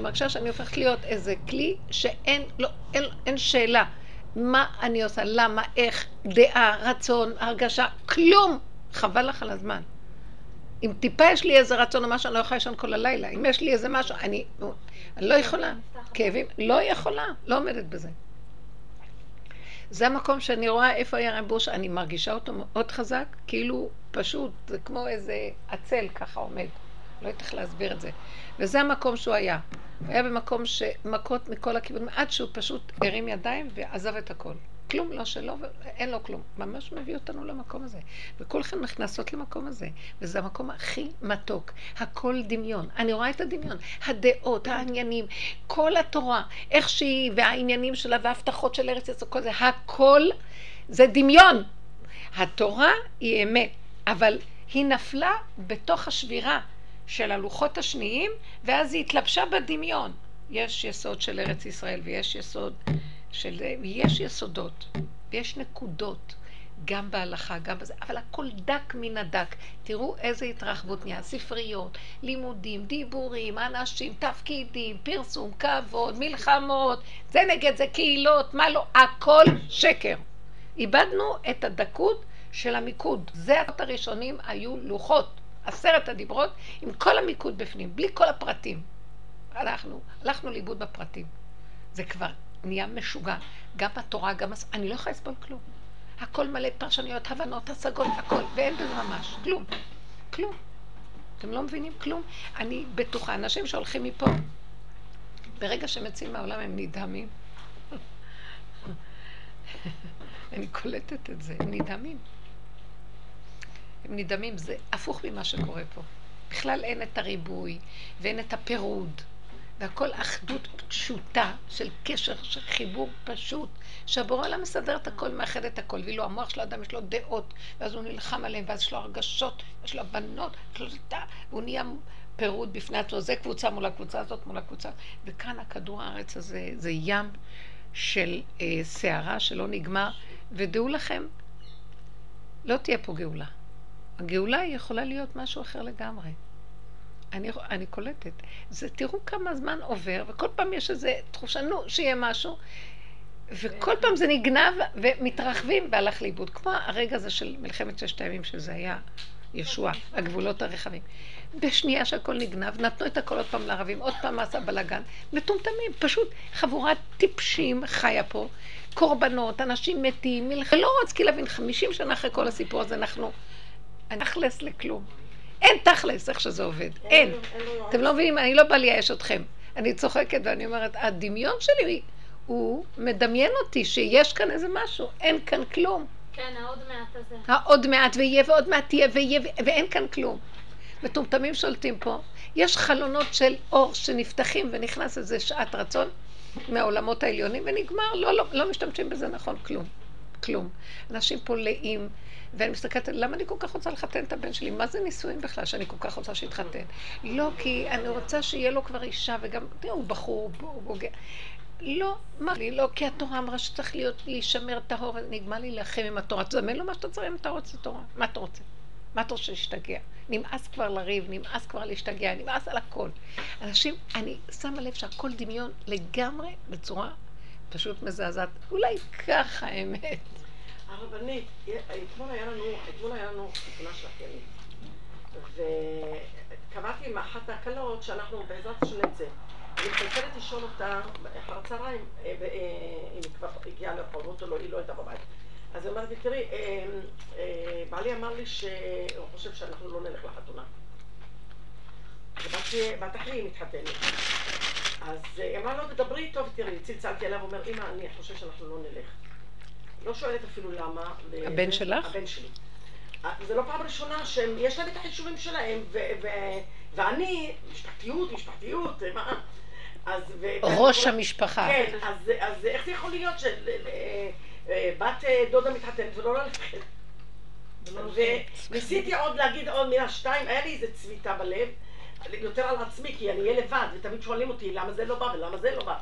מרגישה שאני הופכת להיות איזה כלי שאין לא, אין, אין שאלה. מה אני עושה, למה, איך, דעה, רצון, הרגשה, כלום. חבל לך על הזמן. אם טיפה יש לי איזה רצון או משהו, אני לא יכולה לישון כל הלילה. אם יש לי איזה משהו, אני, אני לא יכולה. כאבים, לא יכולה, לא עומדת בזה. זה המקום שאני רואה איפה היה רב בוש, אני מרגישה אותו מאוד חזק, כאילו פשוט, זה כמו איזה עצל ככה עומד. לא יודעת איך להסביר את זה. וזה המקום שהוא היה. הוא היה במקום שמכות מכל הכיוונים, עד שהוא פשוט הרים ידיים ועזב את הכל. כלום לא שלו, אין לו כלום. ממש מביא אותנו למקום הזה. וכולכם נכנסות למקום הזה, וזה המקום הכי מתוק. הכל דמיון. אני רואה את הדמיון. הדעות, העניינים, כל התורה, איך שהיא, והעניינים שלה, וההבטחות של ארץ ישראל, כל זה, הכל זה דמיון. התורה היא אמת, אבל היא נפלה בתוך השבירה של הלוחות השניים, ואז היא התלבשה בדמיון. יש יסוד של ארץ ישראל ויש יסוד של... יש יסודות ויש נקודות, גם בהלכה, גם בזה, אבל הכל דק מן הדק. תראו איזה התרחבות נהיה, ספריות, לימודים, דיבורים, אנשים, תפקידים, פרסום, כבוד, מלחמות, זה נגד זה קהילות, מה לא, הכל שקר. איבדנו את הדקות של המיקוד. זה הראשונים היו לוחות. עשרת הדיברות עם כל המיקוד בפנים, בלי כל הפרטים. אנחנו הלכנו לאיבוד בפרטים. זה כבר נהיה משוגע. גם בתורה, גם... אני לא יכולה לסבול כלום. הכל מלא פרשנויות, הבנות, השגות, הכל, ואין בזה ממש. כלום. כלום. אתם לא מבינים כלום? אני בטוחה, אנשים שהולכים מפה, ברגע שהם יוצאים מהעולם הם נדהמים. אני קולטת את זה, הם נדהמים. הם נדהמים, זה הפוך ממה שקורה פה. בכלל אין את הריבוי ואין את הפירוד. והכל אחדות פשוטה של קשר, של חיבור פשוט, שהבורא עולם מסדר את הכל, מאחד את הכל, ואילו המוח של האדם יש לו דעות, ואז הוא נלחם עליהם, ואז יש לו הרגשות, יש לו בנות, יש והוא נהיה פירוד בפני עצמו, זה קבוצה מול הקבוצה הזאת, מול הקבוצה, וכאן הכדור הארץ הזה, זה ים של אה, סערה שלא נגמר, ודעו לכם, לא תהיה פה גאולה. הגאולה היא יכולה להיות משהו אחר לגמרי. אני, אני קולטת. זה, תראו כמה זמן עובר, וכל פעם יש איזו תחושה, נו, שיהיה משהו, וכל פעם זה נגנב ומתרחבים והלך לאיבוד. כמו הרגע הזה של מלחמת ששת הימים, שזה היה ישוע, הגבולות הרחבים. בשנייה שהכל נגנב, נתנו את הכל עוד פעם לערבים, עוד פעם עשה בלאגן. מטומטמים, פשוט חבורת טיפשים חיה פה, קורבנות, אנשים מתים, מלחמה. לא רציתי להבין, חמישים שנה אחרי כל הסיפור הזה, אנחנו תכלס לכלום. אין תכלס איך שזה עובד, אין. אתם לא מבינים, אני לא באה לייאש אתכם. אני צוחקת ואני אומרת, הדמיון שלי הוא מדמיין אותי שיש כאן איזה משהו, אין כאן כלום. כן, העוד מעט הזה. העוד מעט ויהיה ועוד מעט תהיה ויהיה ואין כאן כלום. מטומטמים שולטים פה. יש חלונות של אור שנפתחים ונכנס איזה שעת רצון מהעולמות העליונים ונגמר, לא, לא, לא משתמשים בזה נכון, כלום. כלום. אנשים פה לאים. ואני מסתכלת, למה אני כל כך רוצה לחתן את הבן שלי? מה זה נישואים בכלל שאני כל כך רוצה שיתחתן? לא, כי אני רוצה שיהיה לו כבר אישה, וגם, תראו, הוא בחור, הוא בוגר. לא, מה לי, לא, כי התורה אמרה שצריך להיות, להישמר טהור, נגמר לי להילחם עם התורה. תזמן לו מה שאתה צריך אם אתה רוצה תורה. מה אתה רוצה? מה אתה רוצה להשתגע? נמאס כבר לריב, נמאס כבר להשתגע, נמאס על הכל. אנשים, אני שמה לב שהכל דמיון לגמרי בצורה פשוט מזעזעת. אולי ככה האמת. הרבנית, אתמול היה לנו, אתמול היה לנו חתונה של אחיינית. וקבעתי עם אחת הכלות שאנחנו בעזרת השם נצא. אני מתנצלת לשאול אותה אחר הצהריים אה, אה, אם היא כבר הגיעה לרחובות או לא, היא לא הייתה בבית. אז היא אומרת לי, תראי, אה, בעלי אמר לי שהוא חושב שאנחנו לא נלך לחתונה. בת אחי מתחתנת. אז היא אמרה לו, תדברי איתו ותראי, צלצלתי הוא אומר, אמא, אני חושב שאנחנו לא נלך. לא שואלת אפילו למה. הבן שלך? הבן שלי. אה, זה לא פעם ראשונה שיש להם את החישובים שלהם, ואני, משפחתיות, משפחתיות, מה? אז... ראש המשפחה. כן, אז, אז איך זה יכול להיות שבת אה, דודה מתחתנת ולא ללכת? וניסיתי עוד להגיד עוד מילה שתיים, היה לי איזה צביטה בלב, יותר על עצמי, כי אני אהיה לבד, ותמיד שואלים אותי למה זה לא בא ולמה זה לא בא.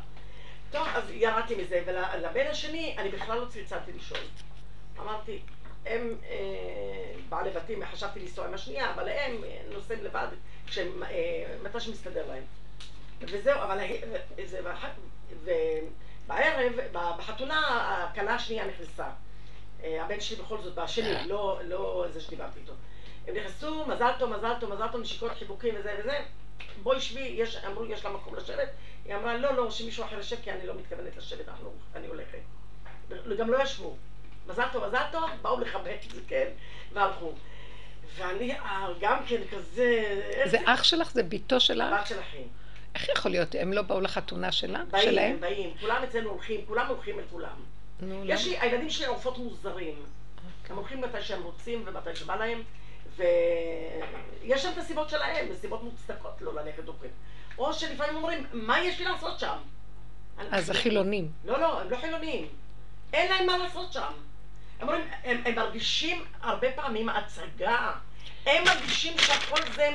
טוב, אז ירדתי מזה, ולבן השני, אני בכלל לא צלצלתי לשאול. אמרתי, הם אה, בעלי בתים, חשבתי לנסוע עם השנייה, אבל הם נוסעים לבד, כשהם, אה, מתי שמסתדר להם. וזהו, אבל זה, ובערב, בחתונה, הכלה השנייה נכנסה. אה, הבן שלי בכל זאת, בשני, לא, לא זה שדיברתי איתו. הם נכנסו, מזל טוב, מזל טוב, מזל טוב, נשיקות, חיבוקים וזה וזה. בואי שבי, יש, אמרו, יש לה מקום לשבת? היא אמרה, לא, לא, שמישהו אחר ישב, כי אני לא מתכוונת לשבת, אנחנו, אני הולכת. גם לא ישבו. מזל טוב, מזל טוב, באו לכבד, כן, והלכו. ואני אה, גם כן כזה... זה אח שלך? זה בתו שלך? בת של אחים. איך יכול להיות? הם לא באו לחתונה שלה? באים, שלהם? הם באים. כולם אצלנו הולכים, כולם הולכים אל כולם. יש לי, הילדים שלי עופות מוזרים. הם הולכים מתי שהם רוצים ומתי שבא להם, ויש שם את הסיבות שלהם, סיבות מוצדקות לא ללכת דופן. או שלפעמים אומרים, מה יש לי לעשות שם? אז זה חילונים. לא, לא, הם לא חילונים. אין להם מה לעשות שם. הם אומרים, הם, הם מרגישים הרבה פעמים הצגה. הם מרגישים שהכל זה...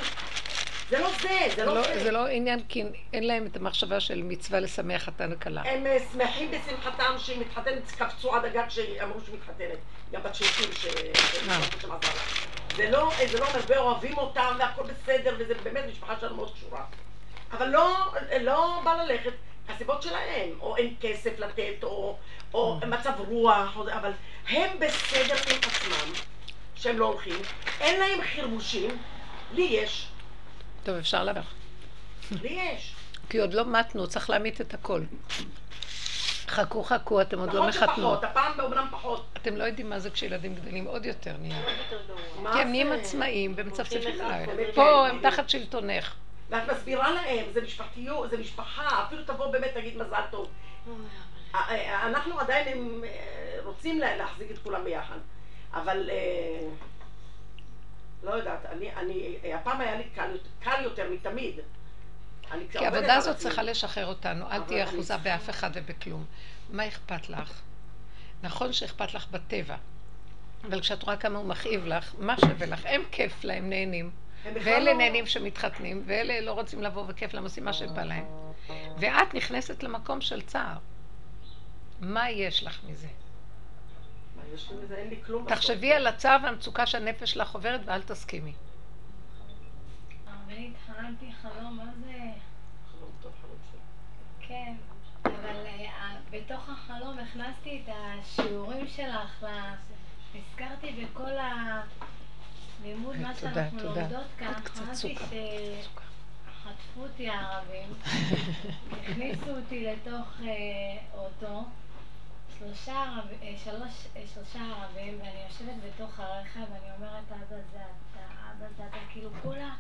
זה לא זה, זה לא, לא זה. זה לא עניין, כי אין להם את המחשבה של מצווה לשמח חתן וכלה. הם אה, שמחים בשמחתם שהיא מתחתנת, קפצו עד הגג שאמרו שהיא מתחתנת. גם בת שישים אה. זה לא, אה, זה לא אומר, ואוהבים אותם והכל בסדר, וזה באמת משפחה שלנו מאוד קשורה. אבל לא, לא בא ללכת, הסיבות שלהם, או אין כסף לתת, או, או מצב רוח, אבל הם בסדר עם עצמם, שהם לא הולכים, אין להם חרבושים, לי יש. טוב, אפשר להמשיך. לי יש. כי עוד לא מתנו, צריך להמית את הכל. חכו חכו, אתם עוד לא מחתנות. הפעם באומנם פחות. אתם לא יודעים מה זה כשילדים גדלים, עוד יותר נהיה. כי הם נהיים עצמאיים ומצפצפים עליהם. פה הם תחת שלטונך. ואת מסבירה להם, זה משפחתיות, זה משפחה, אפילו תבוא באמת תגיד מזל טוב. אנחנו עדיין אה, רוצים להחזיק את כולם ביחד, אבל אה, לא יודעת, אני, אני, הפעם היה לי קל יותר מתמיד. כי העבודה הזאת צריכה לשחרר אותנו, אל תהיה אחוזה באף אחד ובכלום. מה אכפת לך? נכון שאכפת לך בטבע, אבל כשאת רואה כמה הוא מכאיב לך, מה שווה לך? הם כיף להם, נהנים. ואלה לא... נהנים שמתחתנים, ואלה לא רוצים לבוא וכיף להם עושים מה שבא להם. ואת נכנסת למקום של צער. מה יש לך מזה? תחשבי על הצער והמצוקה שהנפש שלך עוברת ואל תסכימי. הרבנית, חלמתי חלום, מה זה... כן, אבל אה, בתוך החלום הכנסתי את השיעורים שלך, נזכרתי בכל לימוד מה שאנחנו לומדות כאן, חשבתי שחטפו אותי הערבים, הכניסו אותי לתוך אה, אוטו, שלושה, ערב, אה, שלוש, שלושה ערבים, ואני יושבת בתוך הרכב, ואני אומרת, אבא זה אתה, אבא זה אתה, כאילו כולה,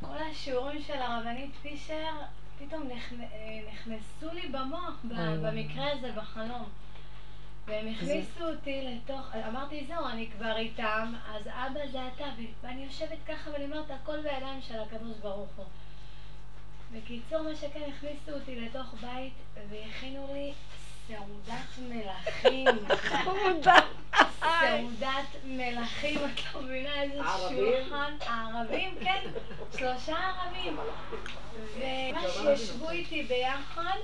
כל השיעורים של הרבנית פישר פתאום נכנסו לי במוח, במקרה הזה, בחלום. והם הכניסו אותי לתוך, אמרתי זהו, אני כבר איתם, אז אבא זה אתה, ואני יושבת ככה ואני אומרת, הכל בידיים של הקדוש ברוך הוא. בקיצור, מה שכן, הכניסו אותי לתוך בית והכינו לי סעודת מלכים. סעודת מלכים, את לא מבינה איזה שולחן. הערבים, כן, שלושה ערבים. וממש ישבו איתי ביחד.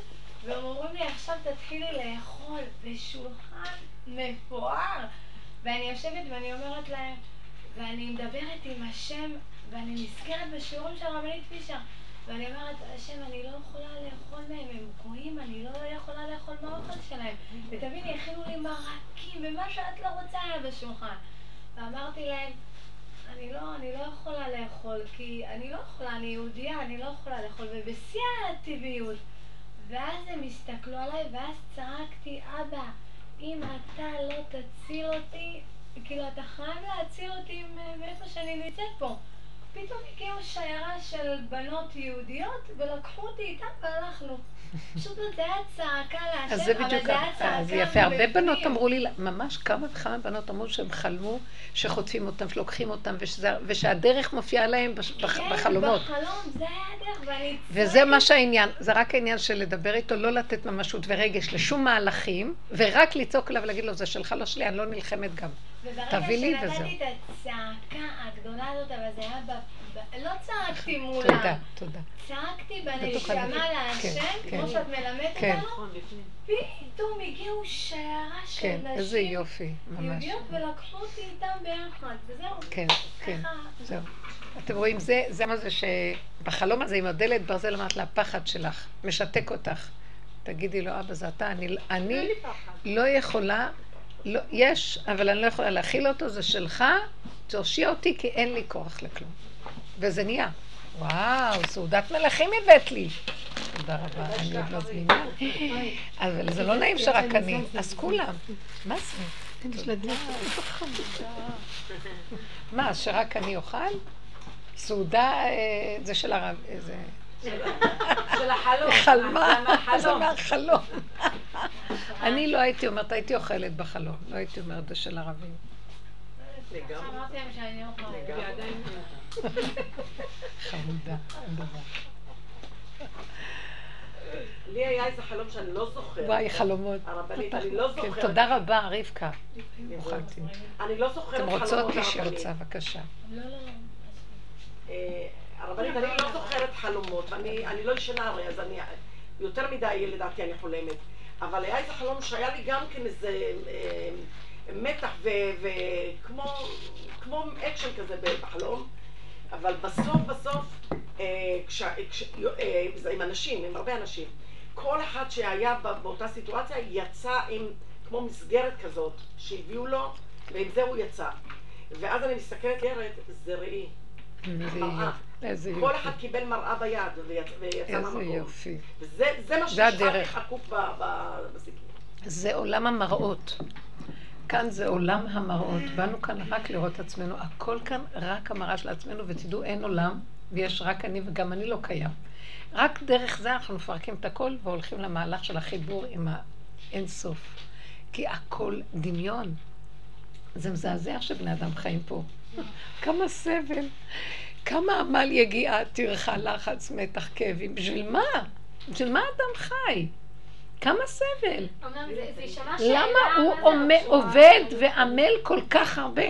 והם אומרים לי, עכשיו תתחילי לאכול בשולחן מפואר. ואני יושבת ואני אומרת להם, ואני מדברת עם השם, ואני נזכרת בשיעורים של רבנית פישר. ואני אומרת, השם, אני לא יכולה לאכול מהם, הם גויים, אני לא יכולה לאכול מהאוכל שלהם. ותביני, הכינו לי מרקים, ומה שאת לא רוצה היה בשולחן. ואמרתי להם, אני לא, אני לא יכולה לאכול, כי אני לא יכולה, אני יהודייה, אני לא יכולה לאכול, ובשיא הטבעיות. ואז הם הסתכלו עליי, ואז צעקתי, אבא, אם אתה לא תציל אותי, כאילו, אתה חייב להציל אותי מאיפה שאני נמצאת פה. פתאום הגיעו שיירה של בנות יהודיות, ולקחו אותי איתן והלכנו. פשוט זה היה צעקה להשם, אבל זה היה צעקה אז יפה, הרבה בנות אמרו לי, ממש כמה וכמה בנות אמרו שהם חלמו שחוטפים אותם, שלוקחים אותם, ושהדרך מופיעה להם בחלומות. כן, בחלום, זה היה הדרך, ואני... וזה מה שהעניין, זה רק העניין של לדבר איתו, לא לתת ממשות ורגש לשום מהלכים, ורק לצעוק עליו ולהגיד לו, זה שלך, לא שלי, אני לא נלחמת גם. תביא לי וזהו. וברגע שנתתי את הצעקה הגדולה הזאת, אבל זה היה לא צעקתי מולם. תודה, תודה. צעקתי בנשמה להשם, כן, כמו כן. שאת מלמדת כן. אותנו. פתאום הגיעו שיירה של נשים. כן, איזה יופי, ממש. יהודיות ולקחו אותי איתם ביחד, וזהו. כן, כן, זהו. אתם רואים, זה, זה מה זה שבחלום הזה עם הדלת ברזל אמרת לה, הפחד שלך, משתק אותך. תגידי לו, אבא, זה אתה, אני, אני לא יכולה, לא, יש, אבל אני לא יכולה להכיל אותו, זה שלך, תושיע אותי כי אין לי כוח לכלום. וזה נהיה. וואו, סעודת מלכים הבאת לי. תודה רבה, אני עוד לא זמינה. אבל זה לא נעים שרק אני, אז כולם. מה זה? מה, שרק אני אוכל? סעודה אה, זה של הרב, איזה... של החלום. חלמה, זה מהחלום. אני לא הייתי אומרת, הייתי אוכלת בחלום, לא הייתי אומרת זה של ערבים. חמודה, אין דבר. לי היה איזה חלום שאני לא זוכרת. וואי, חלומות. הרבנית, אני לא כן, זוכרת. תודה רבה, רבקה. אני לא זוכרת אתם חלומות רוצות מי הרבנית. שרוצה, בבקשה. לא, לא, לא. הרבנית, אני לא זוכרת חלומות, ואני אני לא ישנה הרי, אז אני... יותר מדי לדעתי אני חולמת. אבל היה איזה חלום שהיה לי גם כן איזה אה, מתח וכמו כמו אקשן כזה בחלום, אבל בסוף בסוף, אה, אה, זה עם אנשים, עם הרבה אנשים, כל אחד שהיה בא- באותה סיטואציה יצא עם כמו מסגרת כזאת שהביאו לו, ועם זה הוא יצא. ואז אני מסתכלת, זה ראי. איזה. יופי. כל. אחד קיבל מראה ביד ויצא, ויצא איזה מהמקום. יופי. וזה זה מה שנשאר הדרך. חקוק בסיפור. זה עולם המראות. כאן זה עולם המראות. באנו כאן רק לראות עצמנו. הכל כאן רק המראה של עצמנו, ותדעו, אין עולם, ויש רק אני וגם אני לא קיים. רק דרך זה אנחנו מפרקים את הכל והולכים למהלך של החיבור עם האין סוף. כי הכל דמיון. זה מזעזע שבני אדם חיים פה. כמה סבל, כמה עמל יגיעה, טרחה, לחץ, מתח, כאבים. בשביל מה? בשביל מה אדם חי? כמה סבל. למה הוא? עובד ועמל כל כך הרבה?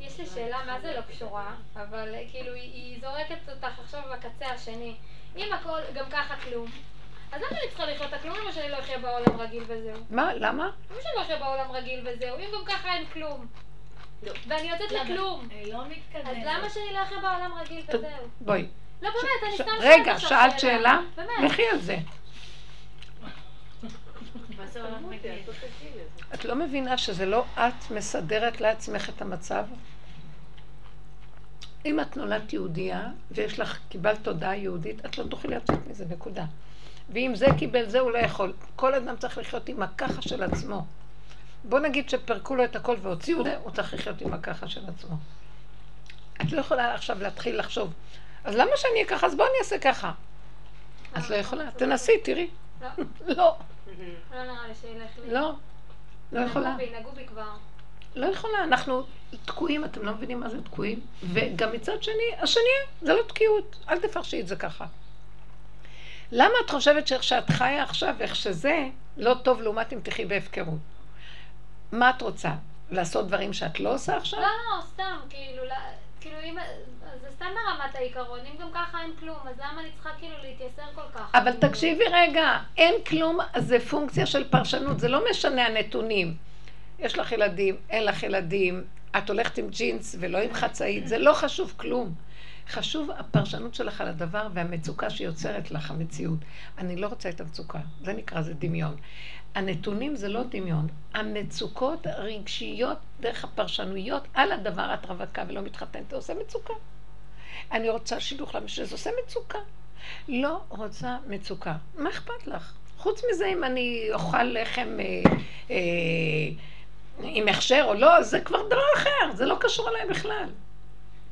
יש לי שאלה מה זה לא קשורה, אבל כאילו היא זורקת אותך עכשיו בקצה השני. אם הכל גם ככה כלום, אז למה אני צריכה לחיות את הכלום? למה שאני לא אחיה בעולם רגיל וזהו? מה, למה? למה שאני לא אחיה בעולם רגיל וזהו? אם גם ככה אין כלום. ואני יוצאת לכלום. היא לא אז מתקדמת. למה שאני לא אחיה בעולם רגיל וזהו? בואי. לא באמת, אני סתם שואלת רגע, שאלת שאלה? באמת. לכי על זה. את לא מבינה שזה לא את מסדרת לעצמך את המצב? אם את נולדת יהודייה ויש לך, קיבלת תודעה יהודית, את לא תוכלי לצאת מזה, נקודה. ואם זה קיבל זה, הוא לא יכול. כל אדם צריך לחיות עם הככה של עצמו. בוא נגיד שפרקו לו את הכל והוציאו הוא צריך לחיות עם הככה של עצמו. את לא יכולה עכשיו להתחיל לחשוב, אז למה שאני אהיה ככה? אז בואי אני אעשה ככה. את לא יכולה, תנסי, תראי. לא, לא, לא נראה לי שילך לי. לא, לא יכולה. נגעו בי, נגעו בי כבר. לא יכולה, אנחנו תקועים, אתם לא מבינים מה זה תקועים? וגם מצד שני, השני, זה לא תקיעות, אל תפרשי את זה ככה. למה את חושבת שאיך שאת חיה עכשיו, איך שזה, לא טוב לעומת אם תחי בהפקרות? מה את רוצה? לעשות דברים שאת לא עושה עכשיו? לא, לא, סתם, כאילו, לא- כאילו, אם... זה סתם ברמת העיקרון, אם גם ככה אין כלום, אז למה אני צריכה כאילו להתייסר כל כך? אבל תקשיבי רגע, אין כלום, אז זה פונקציה של פרשנות, זה לא משנה הנתונים. יש לך ילדים, אין לך ילדים, את הולכת עם ג'ינס ולא עם חצאית, זה לא חשוב כלום. חשוב הפרשנות שלך על הדבר והמצוקה שיוצרת לך המציאות. אני לא רוצה את המצוקה, זה נקרא, זה דמיון. הנתונים זה לא דמיון, המצוקות הרגשיות דרך הפרשנויות על הדבר את רווקה ולא מתחתנת, זה עושה מצוקה. אני רוצה שידוך למשל, זה עושה מצוקה. לא רוצה מצוקה. מה אכפת לך? חוץ מזה, אם אני אוכל לחם אה, אה, עם הכשר או לא, זה כבר דבר אחר, זה לא קשור אליי בכלל.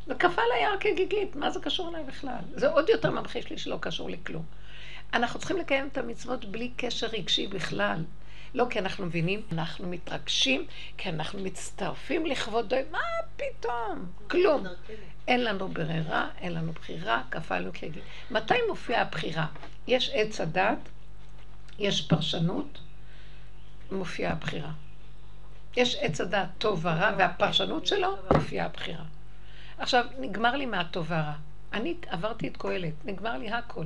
זה קפא על היער כגיגית, מה זה קשור אליי בכלל? זה עוד יותר ממחיש לי שלא קשור לי כלום. אנחנו צריכים לקיים את המצוות בלי קשר רגשי בכלל. לא כי אנחנו מבינים, אנחנו מתרגשים, כי אנחנו מצטרפים לכבוד דוי, מה פתאום? כלום. אין לנו ברירה, אין לנו בחירה, כפלנו כגיל. מתי מופיעה הבחירה? יש עץ הדת, יש פרשנות, מופיעה הבחירה. יש עץ הדת טוב ורע, והפרשנות שלו מופיעה הבחירה. עכשיו, נגמר לי מהטוב והרע. אני עברתי את קהלת, נגמר לי הכל.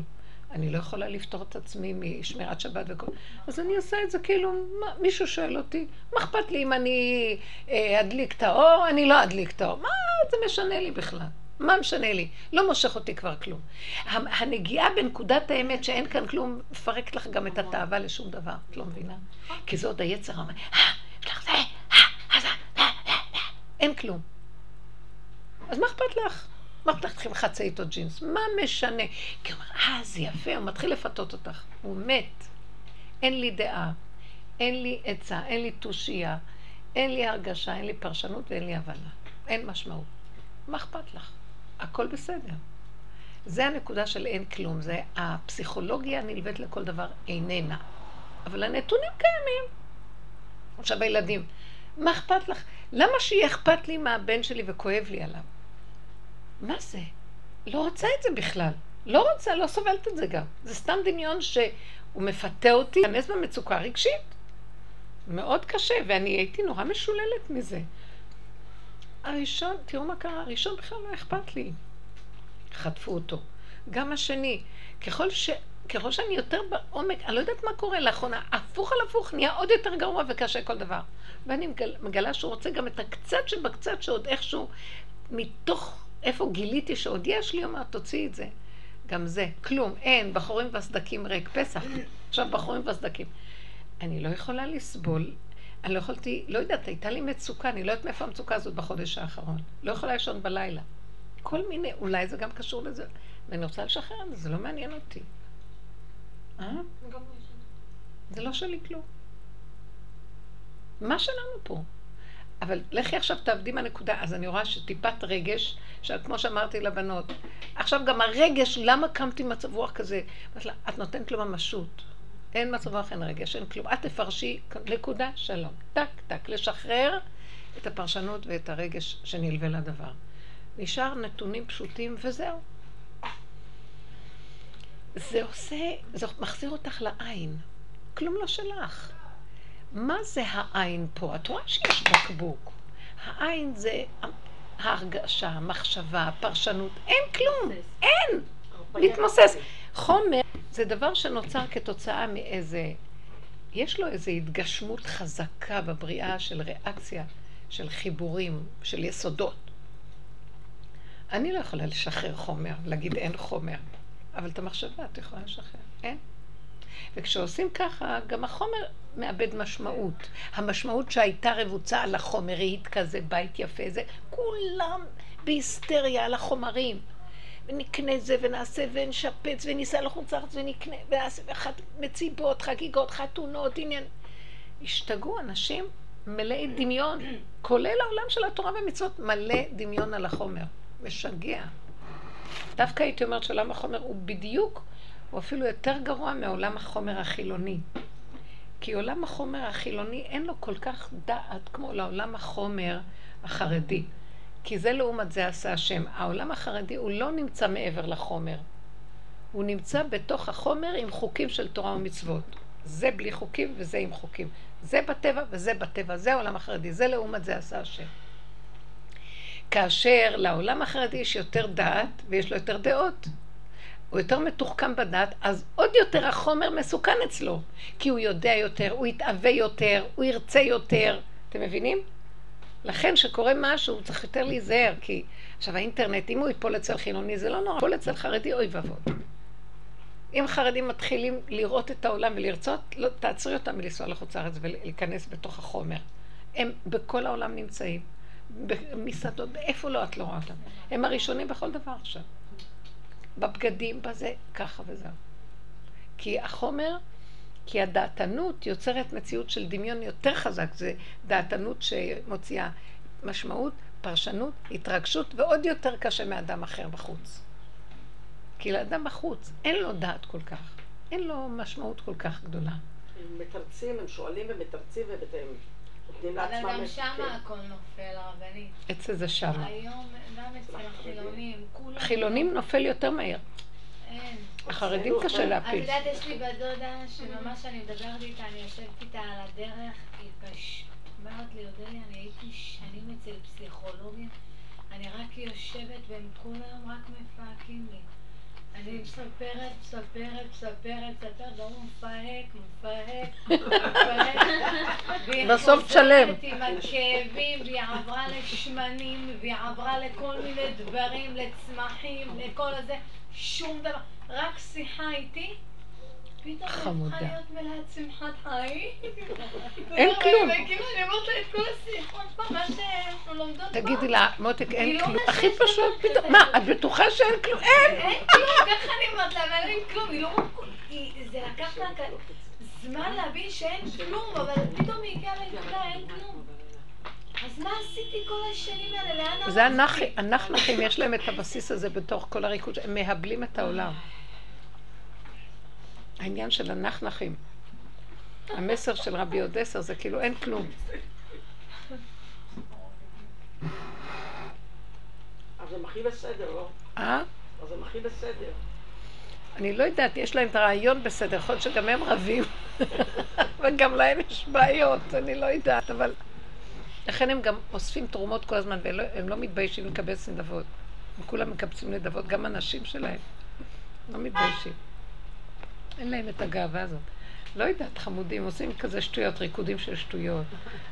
אני לא יכולה לפתור את עצמי משמירת שבת וכל... אז אני עושה את זה כאילו, מה, מישהו שואל אותי, מה אכפת לי אם אני אה, אדליק את האור, אני לא אדליק את האור. מה זה משנה לי בכלל? מה משנה לי? לא מושך אותי כבר כלום. הנגיעה בנקודת האמת שאין כאן כלום, מפרקת לך גם את התאווה לשום דבר. את לא מבינה? כי זה עוד היצר אומר, אין כלום. אז מה אכפת לך? מה אכפת לך לחצי איתו ג'ינס? מה משנה? כי הוא אומר, אה, זה יפה, הוא מתחיל לפתות אותך. הוא מת. אין לי דעה, אין לי עצה, אין לי תושייה, אין לי הרגשה, אין לי פרשנות ואין לי הבנה. אין משמעות. מה אכפת לך? הכל בסדר. זה הנקודה של אין כלום, זה הפסיכולוגיה הנלווית לכל דבר איננה. אבל הנתונים קיימים. עכשיו הילדים, מה אכפת לך? למה שיהיה אכפת לי מהבן שלי וכואב לי עליו? מה זה? לא רוצה את זה בכלל. לא רוצה, לא סובלת את זה גם. זה סתם דמיון שהוא מפתה אותי להיכנס במצוקה רגשית. מאוד קשה, ואני הייתי נורא משוללת מזה. הראשון, תראו מה קרה, הראשון בכלל לא אכפת לי. חטפו אותו. גם השני, ככל, ש, ככל שאני יותר בעומק, אני לא יודעת מה קורה לאחרונה, הפוך על הפוך, נהיה עוד יותר גרוע וקשה כל דבר. ואני מגל, מגלה שהוא רוצה גם את הקצת שבקצת שעוד איכשהו, מתוך איפה גיליתי שעוד יש לי, אומר, תוציאי את זה. גם זה, כלום, אין, בחורים וסדקים ריק, פסח. עכשיו בחורים וסדקים. אני לא יכולה לסבול אני לא יכולתי, לא יודעת, הייתה לי מצוקה, אני לא יודעת מאיפה המצוקה הזאת בחודש האחרון. לא יכולה לישון בלילה. כל מיני, אולי זה גם קשור לזה. ואני רוצה לשחרר את זה, זה לא מעניין אותי. אה? זה לא שלי כלום. מה שלנו פה? אבל לכי עכשיו תעבדי מהנקודה, אז אני רואה שטיפת רגש, כמו שאמרתי לבנות, עכשיו גם הרגש, למה קמתי מצב רוח כזה? את נותנת לו ממשות. אין מצב רוח, אין רגש, אין כלום. את תפרשי, נקודה, שלום. טק, טק, לשחרר את הפרשנות ואת הרגש שנלווה לדבר. נשאר נתונים פשוטים וזהו. זה עושה, זה מחזיר אותך לעין. כלום לא שלך. מה זה העין פה? את רואה שיש בקבוק. העין זה ההרגשה, המחשבה, הפרשנות. אין כלום. אין. להתמוסס. חומר זה דבר שנוצר כתוצאה מאיזה, יש לו איזו התגשמות חזקה בבריאה של ריאקציה, של חיבורים, של יסודות. אני לא יכולה לשחרר חומר, להגיד אין חומר, אבל את המחשבה את יכולה לשחרר, אין. וכשעושים ככה, גם החומר מאבד משמעות. המשמעות שהייתה רבוצה על החומרית כזה, בית יפה, זה כולם בהיסטריה על החומרים. ונקנה זה, ונעשה, ונשפץ, וניסע לחוץ לארץ, ונקנה, ונעשה, מציבות, חגיגות, חתונות, עניין. השתגעו אנשים מלאי דמיון, כולל העולם של התורה ומצוות, מלא דמיון על החומר. משגע. דווקא הייתי אומרת שעולם החומר הוא בדיוק, הוא אפילו יותר גרוע מעולם החומר החילוני. כי עולם החומר החילוני אין לו כל כך דעת כמו לעולם החומר החרדי. כי זה לעומת זה עשה השם. העולם החרדי הוא לא נמצא מעבר לחומר. הוא נמצא בתוך החומר עם חוקים של תורה ומצוות. זה בלי חוקים וזה עם חוקים. זה בטבע וזה בטבע. זה העולם החרדי. זה לעומת זה עשה השם. כאשר לעולם החרדי יש יותר דעת ויש לו יותר דעות. הוא יותר מתוחכם בדעת, אז עוד יותר החומר מסוכן אצלו. כי הוא יודע יותר, הוא יתאווה יותר, הוא ירצה יותר. אתם מבינים? לכן כשקורה משהו הוא צריך יותר להיזהר, כי עכשיו האינטרנט, אם הוא ייפול אצל חילוני זה לא נורא, ייפול אצל חרדי אוי ואבוי. אם חרדים מתחילים לראות את העולם ולרצות, לא, תעצרי אותם מלנסוע לחוץ לארץ ולהיכנס בתוך החומר. הם בכל העולם נמצאים, במסעדות, איפה לא את לא רואה אותם. הם הראשונים בכל דבר עכשיו. בבגדים, בזה, ככה וזהו. כי החומר כי הדעתנות יוצרת מציאות של דמיון יותר חזק, זה דעתנות שמוציאה משמעות, פרשנות, התרגשות, ועוד יותר קשה מאדם אחר בחוץ. כי לאדם בחוץ אין לו דעת כל כך, אין לו משמעות כל כך גדולה. הם מתרצים, הם שואלים ומתרצים לעצמם... אבל גם שמה הכל נופל, הרבנית. אצל זה שמה. היום, גם אצל החילונים, כולם... חילונים נופל יותר מהר. החרדים קשה להפיל. את יודעת, יש לי בת דודה שממש אני מדברת איתה, אני יושבת איתה על הדרך, היא פשוט אומרת לי, אודליה, אני הייתי שנים אצל פסיכולוגים, אני רק יושבת והם כל היום רק מפהקים לי. אני מספרת, מספרת, מספרת, מספרת, והוא מפהק, מפהק, מפהק, בסוף תשלם. והיא חוזרת עם הכאבים, והיא עברה לשמנים, והיא עברה לכל מיני דברים, לצמחים, לכל הזה, שום דבר. רק שיחה איתי, חמודה. אין כלום. לומדות פה. תגידי לה, מותק, אין לא כלום. הכי פשוט, פתאום. מה, את בטוחה שאין כלום? אין! אין כלום, ככה אני אומרת לה, אבל אין כלום, היא לא... זה לקח לה זמן להבין שאין כלום, אבל פתאום היא הגיעה לנקודה, אין כלום. אז מה עשיתי כל השנים האלה? לאן זה? הנחי- הנחנחים, יש להם את הבסיס הזה בתוך כל הריקוד, הם מהבלים את העולם. העניין של הנחנחים. המסר של רבי אודסר זה כאילו אין כלום. אז הם הכי בסדר, לא? אה? אז הם הכי בסדר. אני לא יודעת, יש להם את הרעיון בסדר, יכול להיות שגם הם רבים, וגם להם יש בעיות, אני לא יודעת, אבל... לכן הם גם אוספים תרומות כל הזמן, והם לא מתביישים לקבץ נדבות. הם כולם מקבצים נדבות, גם הנשים שלהם. לא מתביישים. אין להם את הגאווה הזאת. לא יודעת, חמודים, עושים כזה שטויות, ריקודים של שטויות.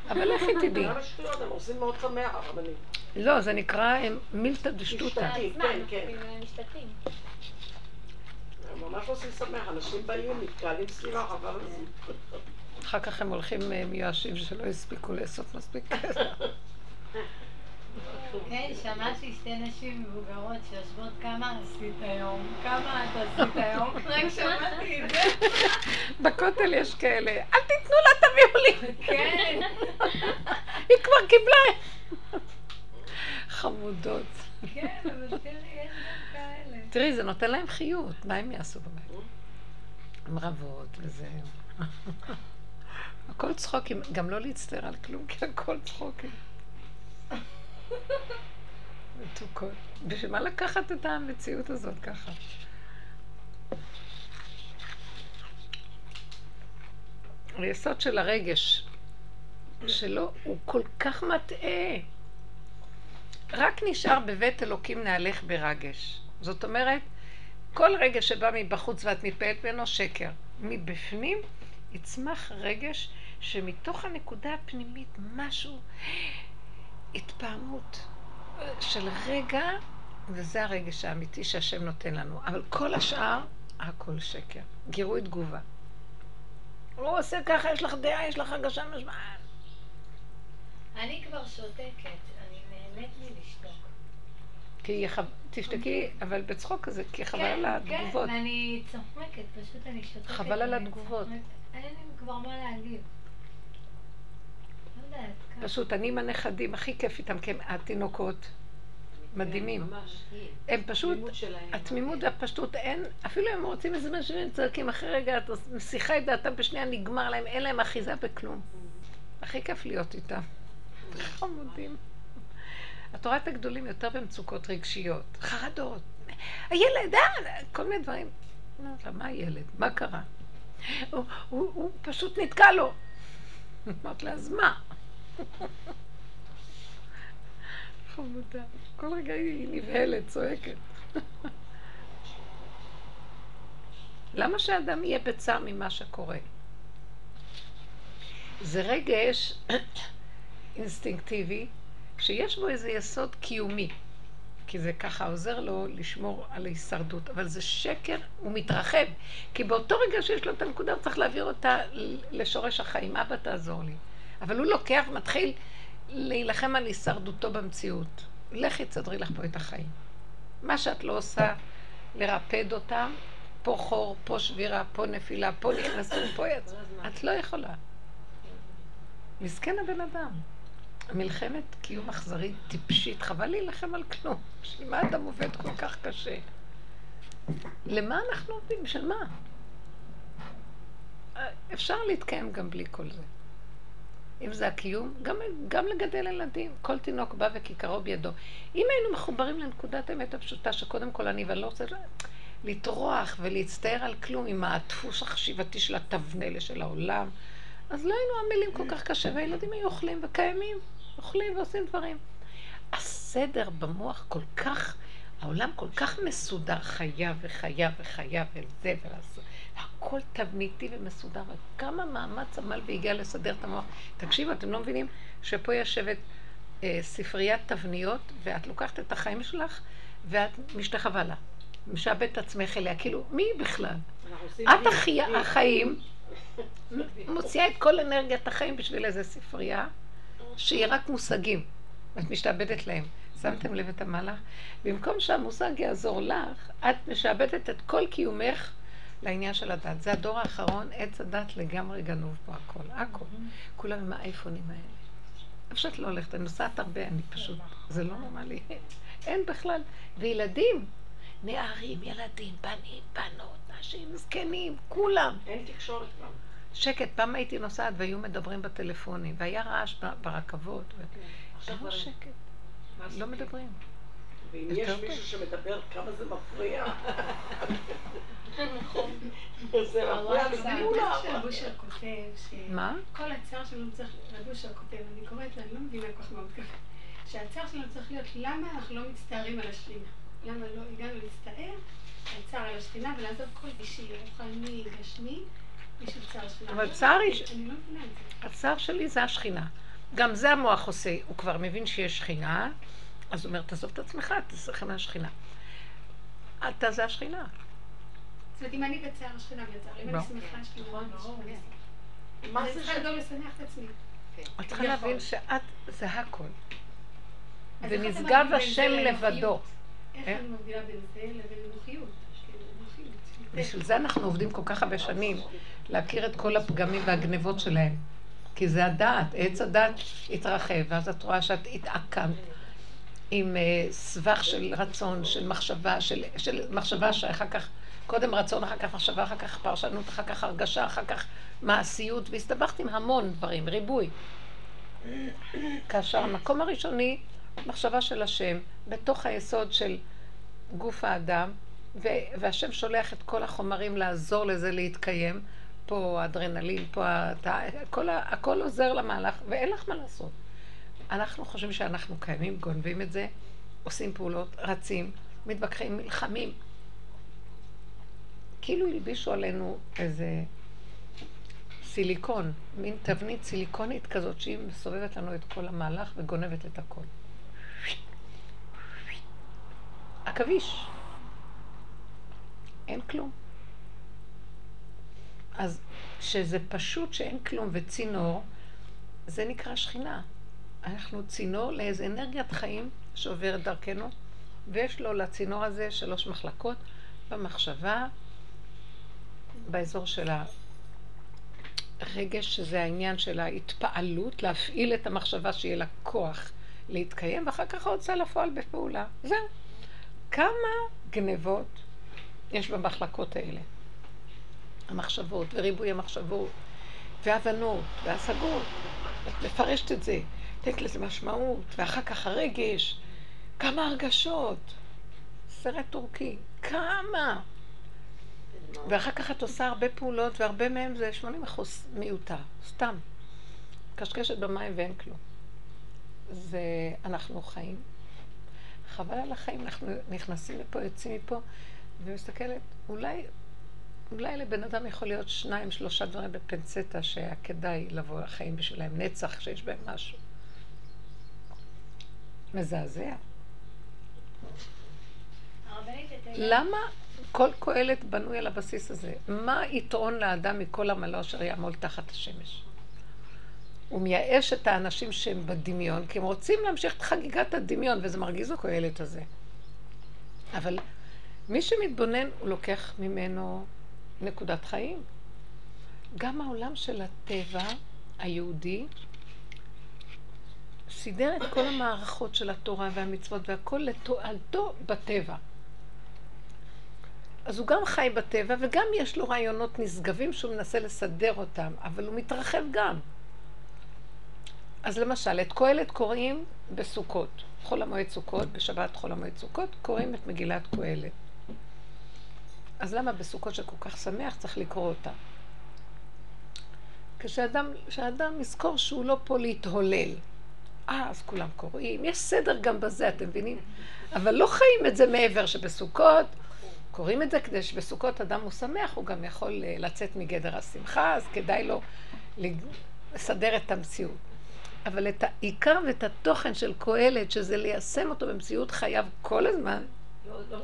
אבל לכי תדעי. למה שטויות? הם עושים מאוד שמח, הרבנים. לא, זה נקרא מילתא דשטותא. משתתים, כן, כן. כאילו, הם ממש עושים שמח, אנשים באים, מתקהלים סביבה, חבל על זה. אחר כך הם הולכים אה, מיואשים שלא הספיקו לאסוף מספיק כסף. כן, שמעתי שתי נשים מבוגרות שיושבות כמה עשית היום? כמה את עשית היום? רק שמעתי את זה. בכותל יש כאלה, אל תיתנו לה, תביאו לי. כן. היא כבר קיבלה. חמודות. כן, אבל תראי, יש גם כאלה. תראי, זה נותן להם חיות, מה הם יעשו בבית? הם רבות וזה. הכל צחוקים, גם לא להצטער על כלום, כי הכל צחוקים. מתוקות. בשביל מה לקחת את המציאות הזאת ככה? היסוד של הרגש שלו הוא כל כך מטעה. רק נשאר בבית אלוקים נהלך ברגש. זאת אומרת, כל רגש שבא מבחוץ ואת מתפעלת ממנו שקר. מבפנים יצמח רגש שמתוך הנקודה הפנימית משהו, התפעמות של רגע, וזה הרגש האמיתי שהשם נותן לנו. אבל כל השאר, הכל שקר. גירוי תגובה. הוא עושה ככה, יש לך דעה, יש לך הרגשה משמעת. אני כבר שותקת, אני נהנית לי לשתוק. כי חב... תשתקי, אבל בצחוק כזה, כי חבל על התגובות. כן, ואני צוחקת, פשוט אני שותקת. חבל על התגובות. אין לי כבר מה להגיב. פשוט אני עם הנכדים, הכי כיף איתם, כי הם התינוקות מדהימים. הם פשוט, התמימות והפשטות, אין, אפילו אם הם רוצים איזה משהו, הם צועקים אחרי רגע, את מסיחה את דעתם בשנייה, נגמר להם, אין להם אחיזה בכלום. הכי כיף להיות איתם. חמודים. את רואה את הגדולים יותר במצוקות רגשיות, חרדות. הילד, אה, כל מיני דברים. מה הילד? מה קרה? הוא, פשוט נתקע לו. אמרת לה, אז מה? חמודה. כל רגע היא נבהלת, צועקת. למה שאדם יהיה בצער ממה שקורה? זה רגש אינסטינקטיבי, שיש בו איזה יסוד קיומי. כי זה ככה עוזר לו לשמור על ההישרדות. אבל זה שקר, הוא מתרחב. כי באותו רגע שיש לו את הנקודה, הוא צריך להעביר אותה לשורש החיים. אבא, תעזור לי. אבל הוא לוקח ומתחיל להילחם על הישרדותו במציאות. לכי תסדרי לך פה את החיים. מה שאת לא עושה, לרפד אותם, פה חור, פה שבירה, פה נפילה, פה נכנסו, פה יצאו. את לא יכולה. מסכן הבן אדם. מלחמת קיום אכזרית טיפשית, חבל להילחם על כלום. בשביל מה אדם עובד כל כך קשה? למה אנחנו עובדים? בשביל מה? אפשר להתקיים גם בלי כל זה. אם זה הקיום, גם, גם לגדל ילדים. כל תינוק בא וכיכרו בידו. אם היינו מחוברים לנקודת האמת הפשוטה, שקודם כל אני, ואני לא רוצה לטרוח ולהצטער על כלום עם הדפוס החשיבתי של התבנלה של העולם, אז לא היינו עמלים כל כך קשה, והילדים היו אוכלים וקיימים, אוכלים ועושים דברים. הסדר במוח כל כך, העולם כל כך מסודר, חייב וחייב וחייב, וזה, הכל תבניתי ומסודר, וכמה מאמץ עמל והגיע לסדר את המוח. תקשיבו, אתם לא מבינים שפה יושבת אה, ספריית תבניות, ואת לוקחת את החיים שלך, ואת משתחווה לה. משעבדת את עצמך אליה, כאילו, מי בכלל? את החי... החיים, מוציאה את כל אנרגיית החיים בשביל איזה ספרייה, שהיא רק מושגים, ואת משתעבדת להם. שמתם לב את המהלך? במקום שהמושג יעזור לך, את משעבדת את כל קיומך לעניין של הדת. זה הדור האחרון, עץ הדת לגמרי גנוב פה הכל, הכל. כולם עם האייפונים האלה. שאת לא הולכת, אני נוסעת הרבה, אני פשוט, זה לא נורמלי. אין בכלל. וילדים, נערים, ילדים, בנים, בנות, נשים, זקנים, כולם. אין תקשורת גם. שקט, פעם הייתי נוסעת והיו מדברים בטלפונים, והיה רעש ברכבות. עכשיו לא שקט. לא מדברים. ואם יש מישהו שמדבר, כמה זה מפריע. זה מפריע לכולם. מה? כל הצער שלנו צריך, רב אושר כותב, אני קוראת לה, אני לא מבינה כל כך מה הוא ככה, שהצער שלנו צריך להיות למה אנחנו לא מצטערים על השכינה. למה לא הגענו להצטער על צער על השכינה ולעזוב כל אישי, רוחני, גשמי, בשביל צער שלנו. אבל צער. אני לא מבינה את זה. הצער שלי זה השכינה. גם זה המוח עושה, הוא כבר מבין שיש שכינה, אז הוא אומר, תעזוב את עצמך, תשחק מהשכינה. אתה זה השכינה. זאת אומרת, אם אני בצער אם אני שמחה השכינה, ברור. מה אני זה צריכה. לדאוג לשמח את עצמי. את צריכה להבין שאת זה הכל. ונשגב השם לבדו. איך אה? אני מבדילה בין זה לבין נוחיות? נוחיות. בשביל זה אנחנו עובדים כל כך הרבה שנים, להכיר את כל הפגמים והגנבות שלהם. כי זה הדעת, עץ הדעת התרחב, ואז את רואה שאת התעקמת עם אה, סבך של רצון, של מחשבה, של, של מחשבה שאחר כך, קודם רצון, אחר כך מחשבה, אחר כך פרשנות, אחר כך הרגשה, אחר כך מעשיות, והסתבכת עם המון דברים, ריבוי. כאשר המקום הראשוני, מחשבה של השם, בתוך היסוד של גוף האדם, והשם שולח את כל החומרים לעזור לזה להתקיים. פה האדרנלין, פה אתה, הכל, הכל עוזר למהלך, ואין לך מה לעשות. אנחנו חושבים שאנחנו קיימים, גונבים את זה, עושים פעולות, רצים, מתווכחים, נלחמים. כאילו הלבישו עלינו איזה סיליקון, מין תבנית סיליקונית כזאת שהיא מסובבת לנו את כל המהלך וגונבת את הכל. עכביש. אין כלום. אז כשזה פשוט שאין כלום וצינור, זה נקרא שכינה. אנחנו צינור לאיזה אנרגיית חיים שעוברת דרכנו, ויש לו לצינור הזה שלוש מחלקות במחשבה, באזור של הרגש, שזה העניין של ההתפעלות, להפעיל את המחשבה שיהיה לה כוח להתקיים, ואחר כך ההוצאה לפועל בפעולה. זהו. כמה גנבות יש במחלקות האלה? המחשבות וריבוי המחשבות והבנות והשגות. את מפרשת את זה, נותנת לזה משמעות, ואחר כך הרגש, כמה הרגשות. סרט טורקי, כמה. ואחר כך את עושה הרבה פעולות, והרבה מהם זה 80 אחוז מיותר, סתם. קשקשת במים ואין כלום. זה, אנחנו חיים. חבל על החיים, אנחנו נכנסים לפה, יוצאים מפה, ומסתכלת, אולי, אולי לבן אדם יכול להיות שניים, שלושה דברים בפנצטה שהיה כדאי לבוא לחיים בשבילם, נצח שיש בהם משהו. מזעזע. למה כל קהלת בנוי על הבסיס הזה? מה יתרון לאדם מכל עמלו אשר יעמול תחת השמש? הוא מייאש את האנשים שהם בדמיון, כי הם רוצים להמשיך את חגיגת הדמיון, וזה מרגיז הקהלת הזה. אבל מי שמתבונן, הוא לוקח ממנו נקודת חיים. גם העולם של הטבע היהודי סידר את כל המערכות של התורה והמצוות והכל לתועלתו בטבע. אז הוא גם חי בטבע וגם יש לו רעיונות נשגבים שהוא מנסה לסדר אותם, אבל הוא מתרחב גם. אז למשל, את קהלת קוראים בסוכות. חול המועד סוכות, בשבת חול המועד סוכות, קוראים את מגילת קהלת. אז למה בסוכות שכל כך שמח צריך לקרוא אותה? כשאדם, כשאדם יזכור שהוא לא פה להתהולל. אה, אז כולם קוראים. יש סדר גם בזה, אתם מבינים? אבל לא חיים את זה מעבר שבסוכות קוראים את זה כדי שבסוכות אדם הוא שמח, הוא גם יכול אה, לצאת מגדר השמחה, אז כדאי לו לסדר את המציאות. אבל את העיקר ואת התוכן של קהלת, שזה ליישם אותו במציאות חייו כל הזמן, לא, לא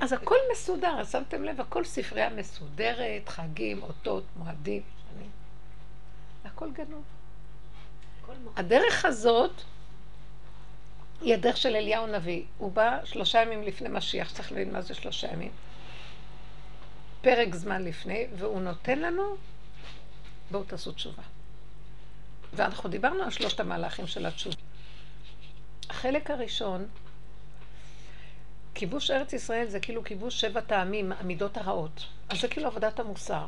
אז הכל מסודר, שמתם לב, הכל ספרייה מסודרת, חגים, אותות, מועדים, שנים. הכל גנוב. הדרך הזאת היא הדרך של אליהו נביא. הוא בא שלושה ימים לפני משיח, צריך להבין מה זה שלושה ימים. פרק זמן לפני, והוא נותן לנו, בואו תעשו תשובה. ואנחנו דיברנו על שלושת המהלכים של התשובה. החלק הראשון, כיבוש ארץ ישראל זה כאילו כיבוש שבע טעמים, המידות הרעות. אז זה כאילו עבודת המוסר.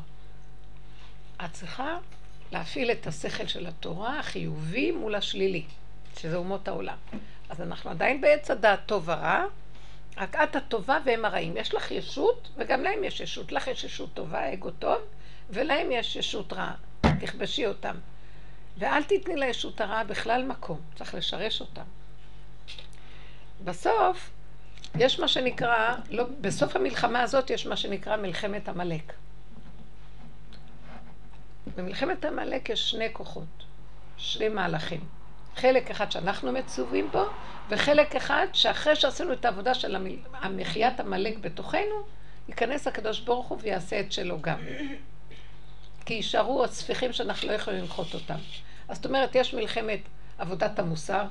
את צריכה להפעיל את השכל של התורה החיובי מול השלילי, שזה אומות העולם. אז אנחנו עדיין בעץ הדעת טוב ורע, רק את הטובה והם הרעים. יש לך ישות, וגם להם יש ישות. לך יש ישות טובה, אגו טוב, ולהם יש ישות רע. תכבשי אותם. ואל תתני לישות הרעה בכלל מקום, צריך לשרש אותם. בסוף, יש מה שנקרא, לא, בסוף המלחמה הזאת יש מה שנקרא מלחמת עמלק. במלחמת עמלק יש שני כוחות, שני מהלכים. חלק אחד שאנחנו מצווים בו, וחלק אחד שאחרי שעשינו את העבודה של המחיית עמלק בתוכנו, ייכנס הקדוש ברוך הוא ויעשה את שלו גם. כי יישארו הספיחים שאנחנו לא יכולים למחות אותם. אז זאת אומרת, יש מלחמת עבודת המוסר,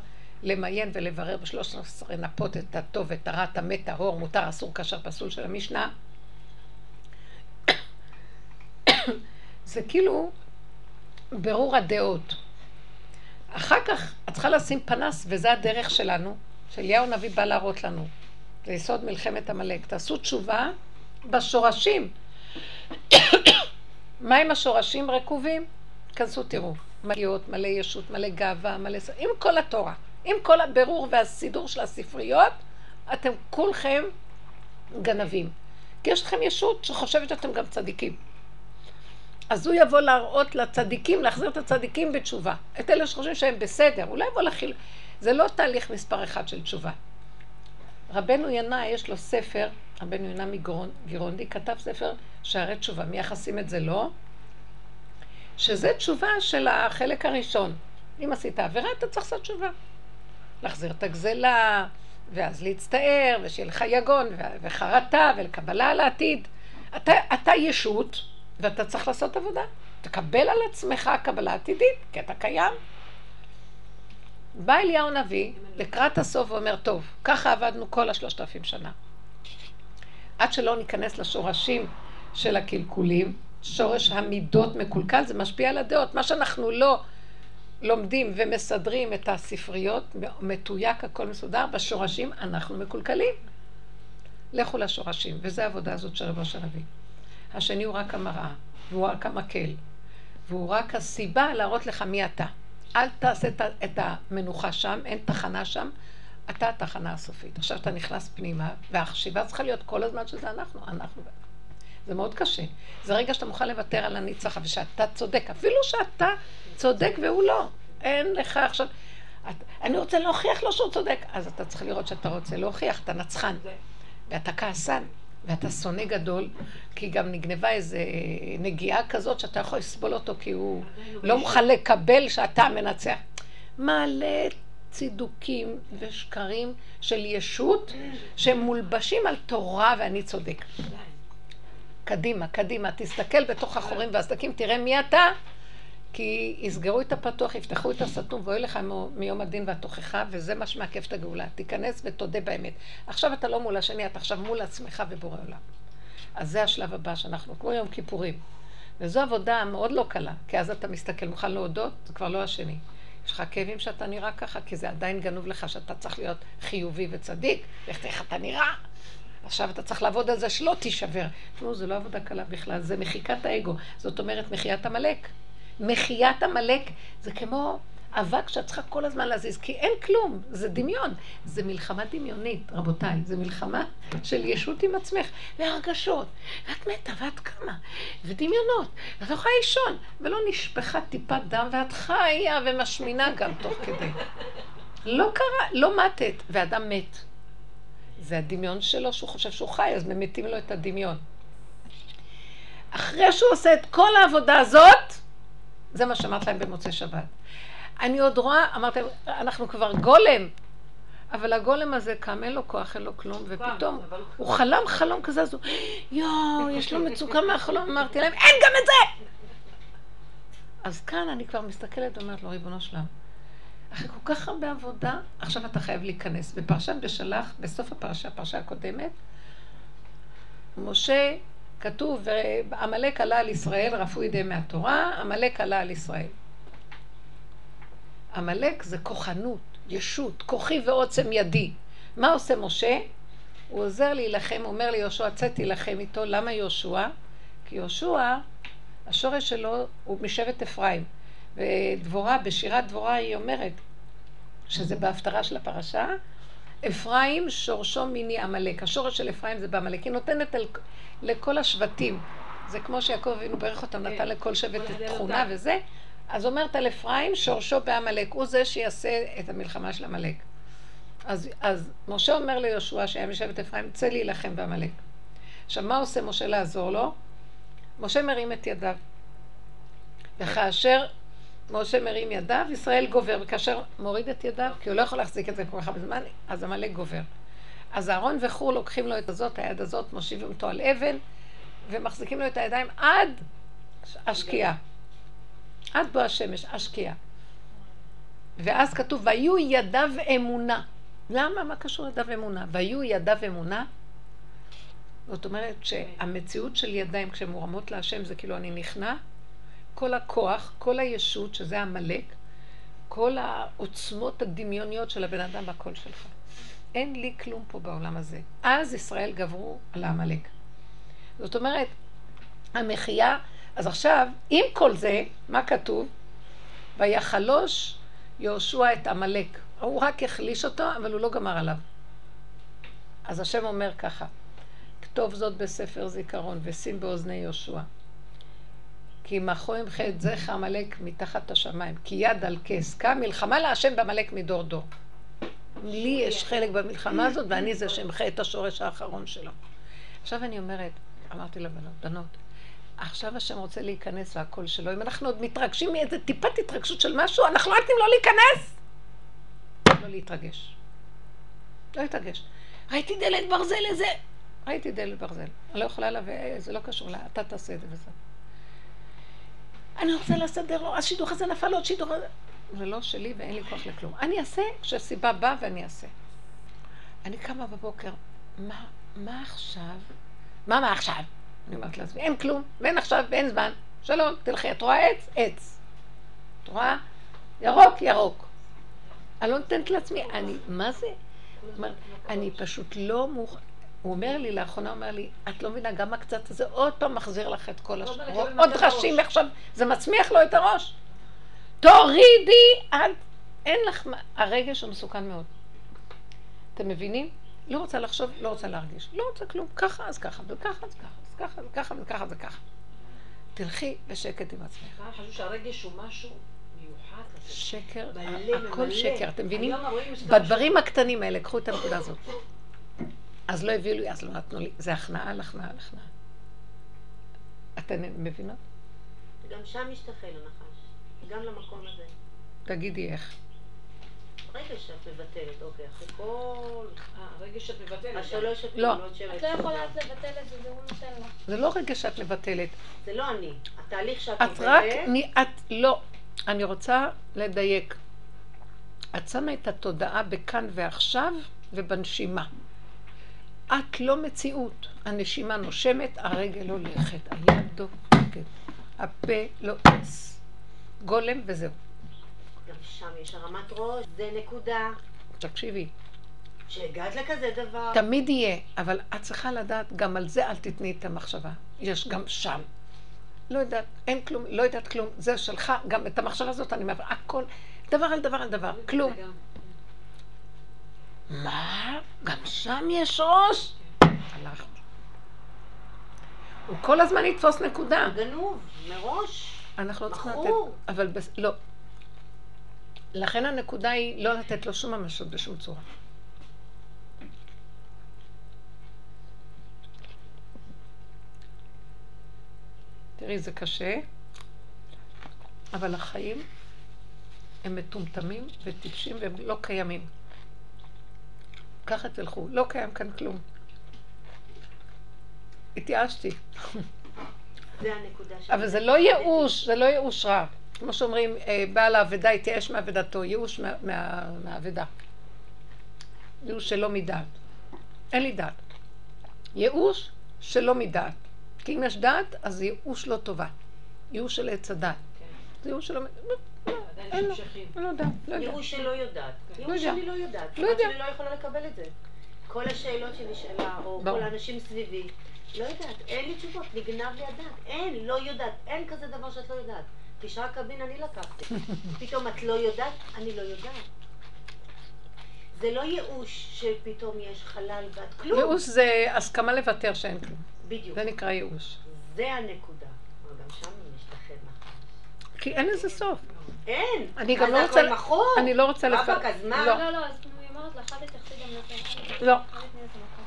למיין ולברר בשלוש עשרה נפות את הטוב, את הרע, המת, ההור, מותר, אסור, כאשר פסול של המשנה. זה כאילו ברור הדעות. אחר כך את צריכה לשים פנס, וזה הדרך שלנו, שאליהו הנביא בא להראות לנו. זה יסוד מלחמת עמלק. תעשו תשובה בשורשים. מה עם השורשים רקובים? כנסו תראו. מלאות, מלא ישות, מלא גאווה, מלא... עם כל התורה, עם כל הבירור והסידור של הספריות, אתם כולכם גנבים. כי יש לכם ישות שחושבת שאתם גם צדיקים. אז הוא יבוא להראות לצדיקים, להחזיר את הצדיקים בתשובה. את אלה שחושבים שהם בסדר, אולי יבוא להכיל. זה לא תהליך מספר אחד של תשובה. רבנו ינאי, יש לו ספר, רבנו ינאי מגירונדי, כתב ספר שערי תשובה. מייחסים את זה לו, לא? שזה תשובה של החלק הראשון. אם עשית עבירה, אתה צריך לעשות תשובה. להחזיר את הגזלה, ואז להצטער, ושיהיה לך יגון, וחרטה, ולקבלה על העתיד. אתה, אתה ישות, ואתה צריך לעשות עבודה. תקבל על עצמך קבלה עתידית, כי אתה קיים. בא אליהו נביא לקראת הסוף ואומר, טוב, ככה עבדנו כל השלושת אלפים שנה. עד שלא ניכנס לשורשים של הקלקולים, שורש המידות מקולקל, זה משפיע על הדעות. מה שאנחנו לא לומדים ומסדרים את הספריות, מתויק, הכל מסודר, בשורשים אנחנו מקולקלים. לכו לשורשים, וזו העבודה הזאת של רבו של אבי. השני הוא רק המראה, והוא רק המקל, והוא רק הסיבה להראות לך מי אתה. אל תעשה את המנוחה שם, אין תחנה שם, אתה התחנה הסופית. עכשיו אתה נכנס פנימה, והחשיבה צריכה להיות כל הזמן שזה אנחנו, אנחנו. זה מאוד קשה. זה רגע שאתה מוכן לוותר על הניצחה, ושאתה צודק, אפילו שאתה צודק והוא לא. אין לך עכשיו... את, אני רוצה להוכיח לו שהוא צודק. אז אתה צריך לראות שאתה רוצה להוכיח, אתה נצחן. ואתה כעסן, ואתה שונא גדול, כי גם נגנבה איזו נגיעה כזאת שאתה יכול לסבול אותו, כי הוא לא מוכן לקבל שאתה מנצח. מעלה צידוקים ושקרים של ישות שמולבשים על תורה ואני צודק. קדימה, קדימה, תסתכל בתוך החורים והסדקים, תראה מי אתה, כי יסגרו את הפתוח, יפתחו את הסתום, ואוי לך מיום הדין והתוכחה, וזה מה שמעכב את הגאולה. תיכנס ותודה באמת. עכשיו אתה לא מול השני, אתה עכשיו מול עצמך ובורא עולם. אז זה השלב הבא שאנחנו, כמו יום כיפורים. וזו עבודה מאוד לא קלה, כי אז אתה מסתכל, מוכן להודות, זה כבר לא השני. יש לך כאבים שאתה נראה ככה, כי זה עדיין גנוב לך שאתה צריך להיות חיובי וצדיק, איך אתה נראה. עכשיו אתה צריך לעבוד על זה שלא תישבר. תראו, זו לא עבודה קלה בכלל, זה מחיקת האגו. זאת אומרת, מחיית עמלק. מחיית עמלק זה כמו אבק שאת צריכה כל הזמן להזיז, כי אין כלום, זה דמיון. זה מלחמה דמיונית, רבותיי, זה מלחמה של ישות עם עצמך, והרגשות, ואת מתה, ואת קמה, ודמיונות, ואת לא יכולה לישון, ולא נשפכה טיפת דם, ואת חיה ומשמינה גם תוך כדי. לא קרה, לא מתת, ואדם מת. זה הדמיון שלו שהוא חושב שהוא חי, אז ממיתים לו את הדמיון. אחרי שהוא עושה את כל העבודה הזאת, זה מה שאמרת להם במוצאי שבת. אני עוד רואה, אמרתם, אנחנו כבר גולם, אבל הגולם הזה קם, אין לו כוח, אין לו כלום, ופתאום הוא חלם חלום כזה, אז הוא, יואו, יש לו מצוקה מהחלום, אמרתי להם, אין גם את זה! אז כאן אני כבר מסתכלת ואומרת לו, ריבונו שלם, אחרי כל כך הרבה עבודה, עכשיו אתה חייב להיכנס. בפרשת בשלח, בסוף הפרשה, הפרשה הקודמת, משה, כתוב, עמלק עלה על ישראל, רפו ידי מהתורה, עמלק עלה על ישראל. עמלק זה כוחנות, ישות, כוחי ועוצם ידי. מה עושה משה? הוא עוזר להילחם, אומר ליהושע, צא תילחם איתו. למה יהושע? כי יהושע, השורש שלו הוא משבט אפרים. ודבורה, בשירת דבורה היא אומרת, שזה בהפטרה של הפרשה, אפרים שורשו מיני עמלק. השורש של אפרים זה בעמלק. היא נותנת על, לכל השבטים. זה כמו שיעקב אבינו ברך אותם, נתן לכל שבט את תכונה וזה. אז אומרת על אפרים, שורשו בעמלק. הוא זה שיעשה את המלחמה של עמלק. אז, אז משה אומר ליהושע, שהיה משבט אפרים, צא להילחם בעמלק. עכשיו, מה עושה משה לעזור לו? משה מרים את ידיו. וכאשר משה מרים ידיו, ישראל גובר, וכאשר מוריד את ידיו, כי הוא לא יכול להחזיק את זה כל כך הרבה זמן, אז עמלק גובר. אז אהרון וחור לוקחים לו את הזאת, היד הזאת, מושיבים אותו על אבן, ומחזיקים לו את הידיים עד השקיעה. עד בוא השמש, השקיעה. ואז כתוב, ויהיו ידיו אמונה. למה? מה קשור ידיו אמונה? ויהיו ידיו אמונה. זאת אומרת שהמציאות של ידיים כשהן מורמות להשם זה כאילו אני נכנע, כל הכוח, כל הישות, שזה עמלק, כל העוצמות הדמיוניות של הבן אדם בקול שלך. אין לי כלום פה בעולם הזה. אז ישראל גברו על העמלק. זאת אומרת, המחייה, אז עכשיו, עם כל זה, מה כתוב? ויחלוש יהושע את עמלק. הוא רק החליש אותו, אבל הוא לא גמר עליו. אז השם אומר ככה, כתוב זאת בספר זיכרון ושים באוזני יהושע. כי מחו ימחה את זך עמלק מתחת השמיים, כי יד על כס, קם מלחמה להשם בעמלק מדור דור. לי יש חלק במלחמה הזאת, ואני זה שמחה את השורש האחרון שלו. עכשיו אני אומרת, אמרתי לבנות, בנות, עכשיו השם רוצה להיכנס והקול שלו. אם אנחנו עוד מתרגשים מאיזה טיפת התרגשות של משהו, אנחנו לא נותנים לו להיכנס. לא להתרגש. לא להתרגש. ראיתי דלת ברזל איזה... ראיתי דלת ברזל. אני לא יכולה לה, וזה לא קשור לה, אתה תעשה את זה וזה. אני רוצה לסדר לו, השידוך הזה נפל עוד שידוך הזה. זה לא שלי ואין לי כוח לכלום. אני אעשה כשהסיבה באה ואני אעשה. אני קמה בבוקר, מה, מה עכשיו? מה מה עכשיו? אני אומרת לעצמי, אין כלום, ואין עכשיו ואין זמן. שלום, תלכי, את רואה עץ? עץ. את רואה? ירוק, ירוק. אני לא נותנת לעצמי, אני, מה זה? אני פשוט לא מוכ... הוא אומר לי, לאחרונה הוא אומר לי, את לא מבינה, גם הקצת הזה עוד פעם מחזיר לך את כל השאר. עוד ראשים עכשיו, זה מצמיח לו את הראש. תורידי עד... אין לך... הרגש הוא מסוכן מאוד. אתם מבינים? לא רוצה לחשוב, לא רוצה להרגיש. לא רוצה כלום. ככה אז ככה, וככה אז ככה, אז ככה וככה וככה וככה. תלכי בשקט עם עצמך. אני חושב שהרגש הוא משהו מיוחד. שקר, הכל שקר. אתם מבינים? בדברים הקטנים האלה, קחו את הנקודה הזאת. אז לא הביאו לי, אז לא נתנו לי. זה הכנעה על הכנעה על הכנעה. אתן מבינות? גם שם משתחל הנחש, גם למקום הזה. תגידי איך. רגע שאת מבטלת, אוקיי, אחרי כל... אה, רגע שאת מבטלת. השלוש לא. הפעולות של את לא יכולה לבטל את זה, זה הוא נותן לך. זה לא רגע שאת מבטלת. זה לא אני. התהליך שאת את רק, אני, את לא. אני רוצה לדייק. את שמה את התודעה בכאן ועכשיו ובנשימה. את לא מציאות. הנשימה נושמת, הרגל הולכת, היד דופקת, הפה לועס. גולם וזהו. גם שם יש הרמת ראש, זה נקודה. תקשיבי, שהגעת לכזה דבר. תמיד יהיה, אבל את צריכה לדעת, גם על זה אל תתני את המחשבה. יש גם שם. לא יודעת, אין כלום, לא יודעת כלום, זה שלך, גם את המחשבה הזאת אני מעבירה, הכל, דבר על דבר על דבר, כלום. מה? גם שם יש ראש? הוא כל הזמן יתפוס נקודה. גנוב, מראש. אנחנו לא צריכים לתת... אבל בס... לא. לכן הנקודה היא לא לתת לו שום ממשות בשום צורה. תראי, זה קשה, אבל החיים הם מטומטמים וטיפשים והם לא קיימים. ככה תלכו, לא קיים כאן כלום. התייאשתי. זה הנקודה ש... אבל זה לא ייאוש, זה לא ייאוש רע. כמו שאומרים, אה, בעל האבדה התייאש מאבדתו, ייאוש מה- מה- מהאבדה. ייאוש שלא מדעת. אין לי דעת. ייאוש שלא מדעת. כי אם יש דעת, אז ייאוש לא טובה. ייאוש של עץ הדעת. זה ייאוש שלא... לא, אין לו, לא יודעת, לא יודעת. ייאוש שלא יודעת. ייאוש יודע. שאני לא יודעת. לא כמעט יודע. שאני לא יכולה לקבל את זה. כל השאלות שנשאלה, או. כל האנשים סביבי, לא יודעת, אין לי תשובות, נגנב לי הדעת. אין, לא יודעת, אין כזה דבר שאת לא יודעת. תשעה קבין אני לקחתי. פתאום את לא יודעת, אני לא יודעת. זה לא ייאוש שפתאום יש חלל ואת כלום. ייאוש זה הסכמה לוותר שאין כלום. בדיוק. זה נקרא ייאוש. זה הנקודה. אבל גם שם משתחרר נחש. כי אין לזה סוף. אין. אני אז גם לא הכל רוצה... מכור. אני לא רוצה לפ... רבאק, אז מה? לא. לא, לא, אז היא אומרת לך, אל תתייחסי גם לזה. לא. מקום.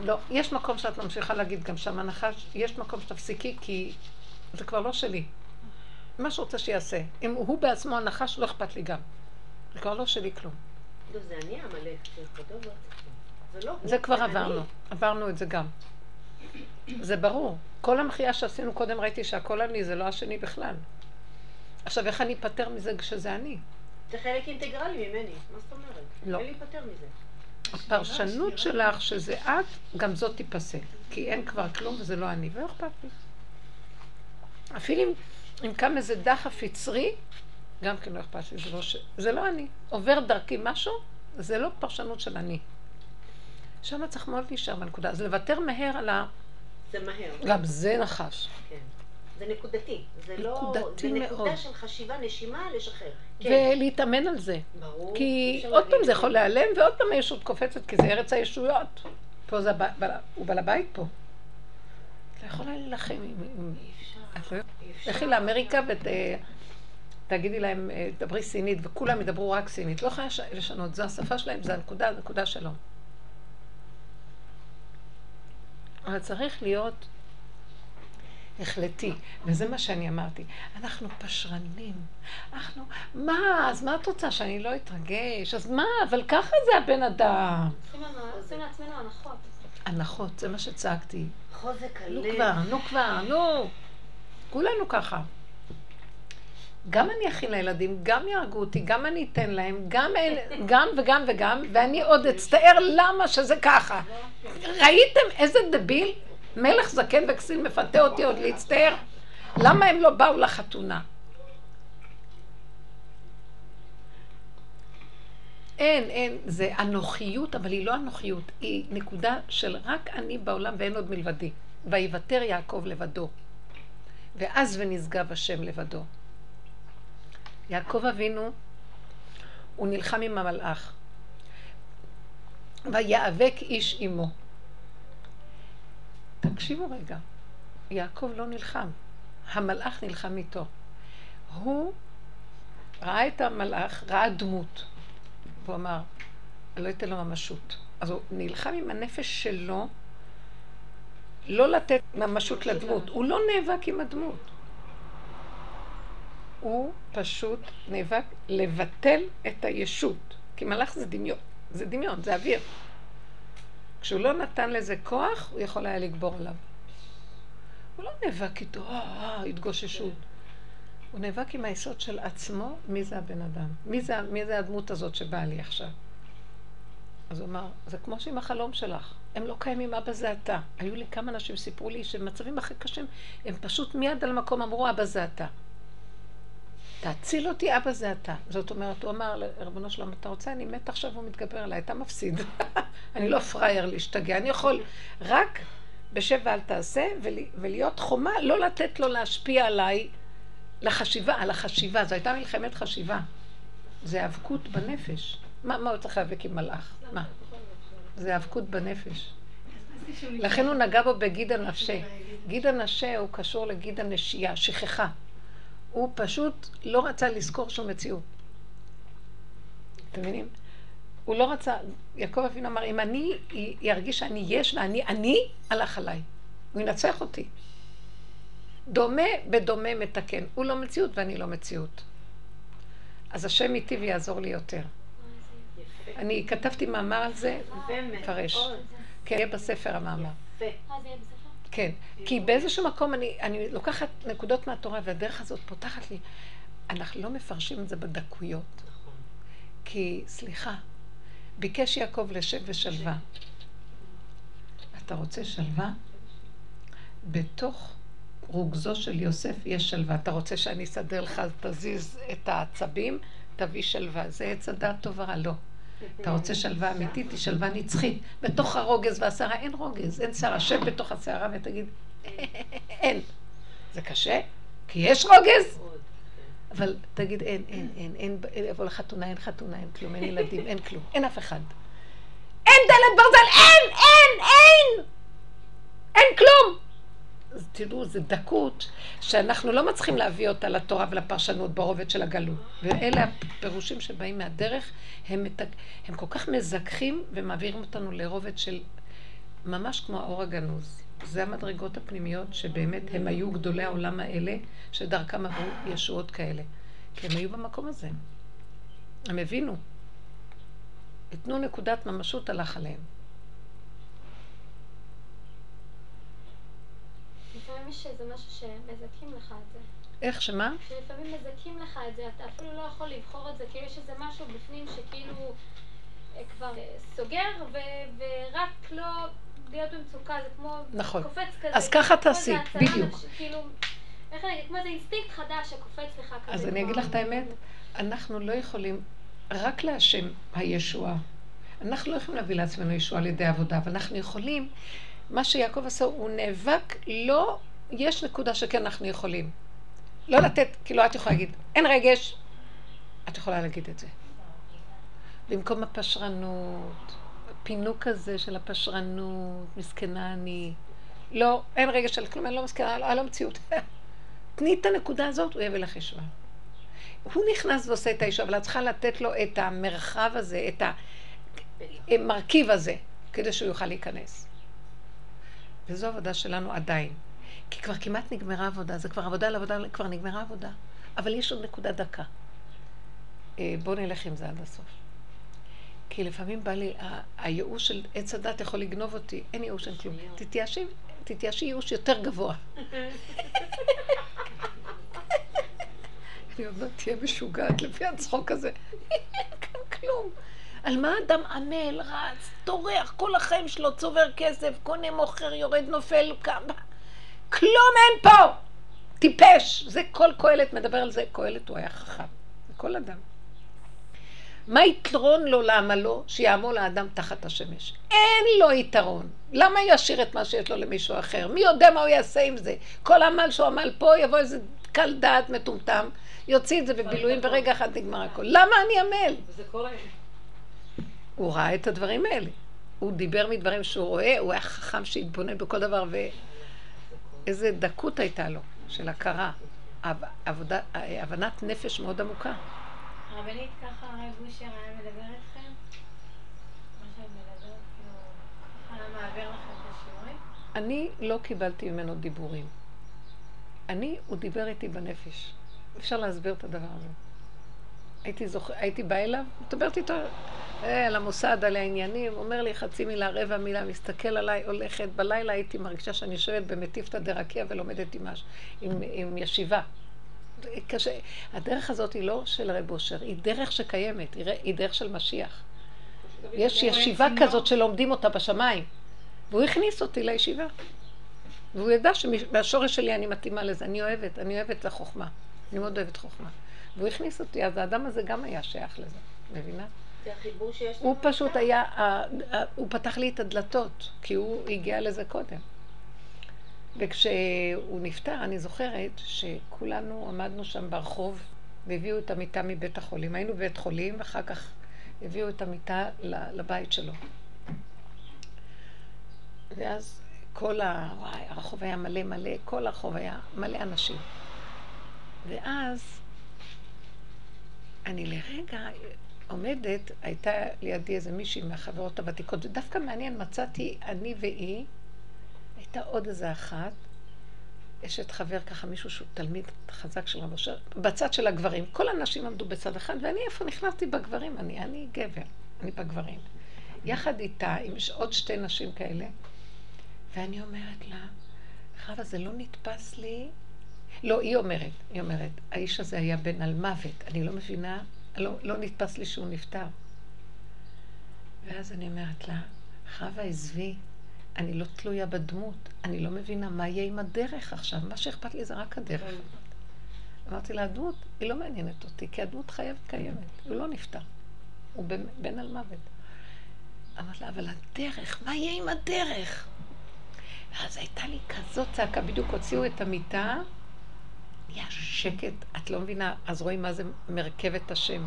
לא, יש מקום שאת ממשיכה להגיד גם שם הנחש, יש מקום שתפסיקי כי זה כבר לא שלי. מה שרוצה שיעשה. אם הוא בעצמו הנחש, לא אכפת לי גם. זה כבר לא שלי כלום. לא, זה אני עמלק, זה כבודו לא. זה לא. כבר. עברנו, עברנו את זה גם. זה ברור. כל המחיה שעשינו קודם ראיתי שהכל אני, זה לא השני בכלל. עכשיו, איך אני אפטר מזה כשזה אני? זה חלק אינטגרלי ממני, מה זאת אומרת? לא. אין להיפטר מזה. הפרשנות שלך שזה את, גם זאת תיפסק. כי אין כבר כלום וזה לא אני, ולא אכפת לי. אפילו אם, אם קם איזה דחף יצרי, גם כן לא אכפת לי, זה לא, ש... זה לא אני. עובר דרכי משהו, זה לא פרשנות של אני. שם צריך מאוד להישאר בנקודה. אז לוותר מהר על ה... זה מהר. גם זה נחש. כן. זה נקודתי. זה לא... נקודתי זה מאוד. נקודה של חשיבה, נשימה, לשחרר. כן. ולהתאמן על זה. ברור. כי עוד פעם זה יכול להיעלם, ועוד פעם הישות קופצת, כי זה ארץ הישויות. פה זה, הוא בעל הבית פה. את לא יכולה להילחם עם... לא אי אפשר. לכי לאמריקה ותגידי להם, אה, דברי סינית, וכולם ידברו רק סינית. לא יכולה לש- לשנות, זו השפה שלהם, זו הנקודה, הנקודה שלו. אבל צריך להיות החלטי, וזה מה שאני אמרתי. אנחנו פשרנים. אנחנו, מה, אז מה את רוצה, שאני לא אתרגש? אז מה, אבל ככה זה הבן אדם. עושים לעצמנו הנחות. הנחות, זה מה שצעקתי. חוזק נו הלב. כבר, נו כבר, נו. כולנו ככה. גם אני אכין לילדים, גם יהרגו אותי, גם אני אתן להם, גם, אין, גם וגם וגם, ואני עוד אצטער למה שזה ככה. ראיתם איזה דביל? מלך זקן וכסיל מפתה אותי עוד להצטער? למה הם לא באו לחתונה? אין, אין, זה אנוכיות, אבל היא לא אנוכיות, היא נקודה של רק אני בעולם ואין עוד מלבדי. ויוותר יעקב לבדו, ואז ונשגב השם לבדו. יעקב אבינו, הוא נלחם עם המלאך. ויאבק איש עמו. תקשיבו רגע, יעקב לא נלחם, המלאך נלחם איתו. הוא ראה את המלאך, ראה דמות, והוא אמר, לא אתן לו ממשות. אז הוא נלחם עם הנפש שלו לא לתת ממשות לדמות. הוא לא נאבק עם הדמות. הוא פשוט נאבק לבטל את הישות. כי מלאך זה דמיון. זה דמיון, זה אוויר. כשהוא לא נתן לזה כוח, הוא יכול היה לגבור עליו. הוא לא נאבק איתו, אה, אה, התגוששות. הוא נאבק עם היסוד של עצמו, מי זה הבן אדם? מי זה, מי זה הדמות הזאת שבאה לי עכשיו? אז הוא אמר, זה כמו שעם החלום שלך, הם לא קיימים, אבא זה אתה. היו לי כמה אנשים סיפרו לי שבמצבים הכי קשים, הם פשוט מיד על מקום אמרו, אבא זה אתה. תציל אותי, אבא זה אתה. זאת אומרת, הוא אמר לרבנו שלום, אתה רוצה, אני מת עכשיו, הוא מתגבר עליי, אתה מפסיד. אני לא פראייר להשתגע, אני יכול רק בשב ואל תעשה, ול- ולהיות חומה, לא לתת לו להשפיע עליי, לחשיבה, על החשיבה. זו הייתה מלחמת חשיבה. זה היאבקות בנפש. מה, מה הוא צריך להיאבק עם מלאך? מה? זה היאבקות בנפש. לכן הוא נגע בו בגיד הנפשה. גיד הנשה הוא קשור לגיד הנשייה, שכחה. הוא פשוט לא רצה לזכור שהוא מציאות. אתם מבינים? הוא לא רצה, יעקב אבינו אמר, אם אני ירגיש שאני יש ואני אני, הלך עליי. הוא ינצח אותי. דומה בדומה מתקן. הוא לא מציאות ואני לא מציאות. אז השם איתי ויעזור לי יותר. אני כתבתי מאמר על זה, מפרש. כן, יהיה בספר המאמר. כן, כי באיזשהו מקום אני, אני לוקחת נקודות מהתורה, והדרך הזאת פותחת לי. אנחנו לא מפרשים את זה בדקויות. כי, סליחה, ביקש יעקב לשב ושלווה. אתה רוצה שלווה? בתוך רוגזו של יוסף יש שלווה. אתה רוצה שאני אסדר לך, תזיז את העצבים, תביא שלווה. זה עץ הדעת טוב לא. אתה רוצה שלווה אמיתית, היא שלווה נצחית. בתוך הרוגז והסערה אין רוגז, אין סערה. שב בתוך הסערה ותגיד, אין. זה קשה, כי יש רוגז. אבל תגיד, אין, אין, אין, אין, יבוא לחתונה, אין חתונה, אין כלום, אין ילדים, אין כלום, אין אף אחד. אין דלת ברזל, אין, אין, אין! אין כלום! תראו, זו דקות שאנחנו לא מצליחים להביא אותה לתורה ולפרשנות ברובד של הגלות. ואלה הפירושים שבאים מהדרך, הם, מתק... הם כל כך מזככים ומעבירים אותנו לרובד של ממש כמו האור הגנוז. זה המדרגות הפנימיות שבאמת הם היו גדולי העולם האלה, שדרכם עברו ישועות כאלה. כי הם היו במקום הזה. הם הבינו. יתנו נקודת ממשות הלך עליהם. איזה משהו שמזכים לך את זה. איך, שמה? שלפעמים מזכים לך את זה, אתה אפילו לא יכול לבחור את זה, כאילו יש איזה משהו בפנים שכאילו אה, כבר אה, סוגר, ו- ורק לא להיות במצוקה, זה כמו נכון. קופץ כזה. אז ככה תעשי, בדיוק. ש- כאילו, איך אני אגיד, כמו איזה אינסטינקט חדש שקופץ לך כזה. אז אני אגיד. לך את האמת, אנחנו לא יכולים רק להשם הישועה. אנחנו לא יכולים להביא לעצמנו ישועה על ידי עבודה, אבל אנחנו יכולים, מה שיעקב עשה, הוא נאבק, לא, יש נקודה שכן אנחנו יכולים. לא לתת, כאילו את יכולה להגיד, אין רגש, את יכולה להגיד את זה. במקום הפשרנות, הפינוק הזה של הפשרנות, מסכנה אני. לא, אין רגש של כלום, אני לא מסכנה, על המציאות. תני את הנקודה הזאת, הוא יביא לך ישועה. הוא נכנס ועושה את הישועה, אבל את צריכה לתת לו את המרחב הזה, את המרכיב הזה, כדי שהוא יוכל להיכנס. וזו עבודה שלנו עדיין. כי כבר כמעט נגמרה עבודה, זה כבר עבודה על עבודה, כבר נגמרה עבודה. אבל יש עוד נקודה דקה. אה, בואו נלך עם זה עד הסוף. כי לפעמים בא לי, הייאוש של עץ הדת יכול לגנוב אותי, אין ייאוש, אין כלום. תתייאשי, תתייאשי ייאוש יותר גבוה. אני עוד מעט תהיה משוגעת לפי הצחוק הזה. אין כאן כלום. על מה אדם עמל, רץ, טורח, כל החיים שלו צובר כסף, קונה, מוכר, יורד, נופל, קם. כלום אין פה! טיפש! זה כל קהלת מדבר על זה. קהלת הוא היה חכם. זה כל אדם. מה יתרון לו לעמלו שיעמול האדם תחת השמש? אין לו יתרון. למה ישאיר את מה שיש לו למישהו אחר? מי יודע מה הוא יעשה עם זה? כל עמל שהוא עמל פה, יבוא איזה קל דעת מטומטם, יוציא את זה בבילויים, ברגע אחד נגמר הכל. למה אני עמל? הוא ראה את הדברים האלה. הוא דיבר מדברים שהוא רואה, הוא היה חכם שהתבונן בכל דבר, ואיזה דקות הייתה לו, של הכרה. עב- עבודה, הבנת נפש מאוד עמוקה. הרבנית, ככה הרב גושר היה מדבר איתכם? מה שאת מדברת, כאילו, ככה היה מעביר לכם את השיעורים? אני לא קיבלתי ממנו דיבורים. אני, הוא דיבר איתי בנפש. אפשר להסביר את הדבר הזה. הייתי, זוכ... הייתי באה אליו, מדברת איתו אה, על המוסד, על העניינים, אומר לי חצי מילה, רבע מילה, מסתכל עליי, הולכת. בלילה הייתי מרגישה שאני יושבת במטיפתא דרקיע ולומדת עם. עם, עם ישיבה. קשה. הדרך הזאת היא לא של רב אושר, היא דרך שקיימת, היא דרך של משיח. יש ישיבה כזאת שלומדים אותה בשמיים, והוא הכניס אותי לישיבה. והוא ידע שמהשורש שלי אני מתאימה לזה, אני אוהבת, אני אוהבת את החוכמה. אני מאוד אוהבת חוכמה. והוא הכניס אותי, אז האדם הזה גם היה שייך לזה, מבינה? הוא פשוט. היה, הוא פתח לי את הדלתות, כי הוא הגיע לזה קודם. וכשהוא נפטר, אני זוכרת שכולנו עמדנו שם ברחוב והביאו את המיטה מבית החולים. היינו בבית חולים, ואחר כך הביאו את המיטה לבית שלו. ואז כל ה... וואי, הרחוב היה מלא מלא, כל הרחוב היה מלא אנשים. ואז אני לרגע עומדת, הייתה לידי איזה מישהי מהחברות הוותיקות, ודווקא מעניין, מצאתי אני והיא, הייתה עוד איזה אחת, אשת חבר ככה, מישהו שהוא תלמיד חזק של רב אשר, בצד של הגברים. כל הנשים עמדו בצד אחד, ואני איפה נכנסתי בגברים? אני, אני גבר, אני בגברים. יחד איתה, עם עוד שתי נשים כאלה, ואני אומרת לה, חווה, זה לא נתפס לי. לא, היא אומרת, היא אומרת, האיש הזה היה בן על מוות, אני לא מבינה, לא, לא נתפס לי שהוא נפטר. ואז אני אומרת לה, חווה, עזבי, אני לא תלויה בדמות, אני לא מבינה מה יהיה עם הדרך עכשיו, מה שאכפת לי זה רק הדרך. אמרתי לה, הדמות, היא לא מעניינת אותי, כי הדמות חייבת קיימת, הוא לא נפטר, הוא בן, בן על מוות. אמרתי לה, אבל הדרך, מה יהיה עם הדרך? ואז הייתה לי כזאת צעקה, בדיוק הוציאו את המיטה, נהיה שקט, את לא מבינה, אז רואים מה זה מרכבת השם,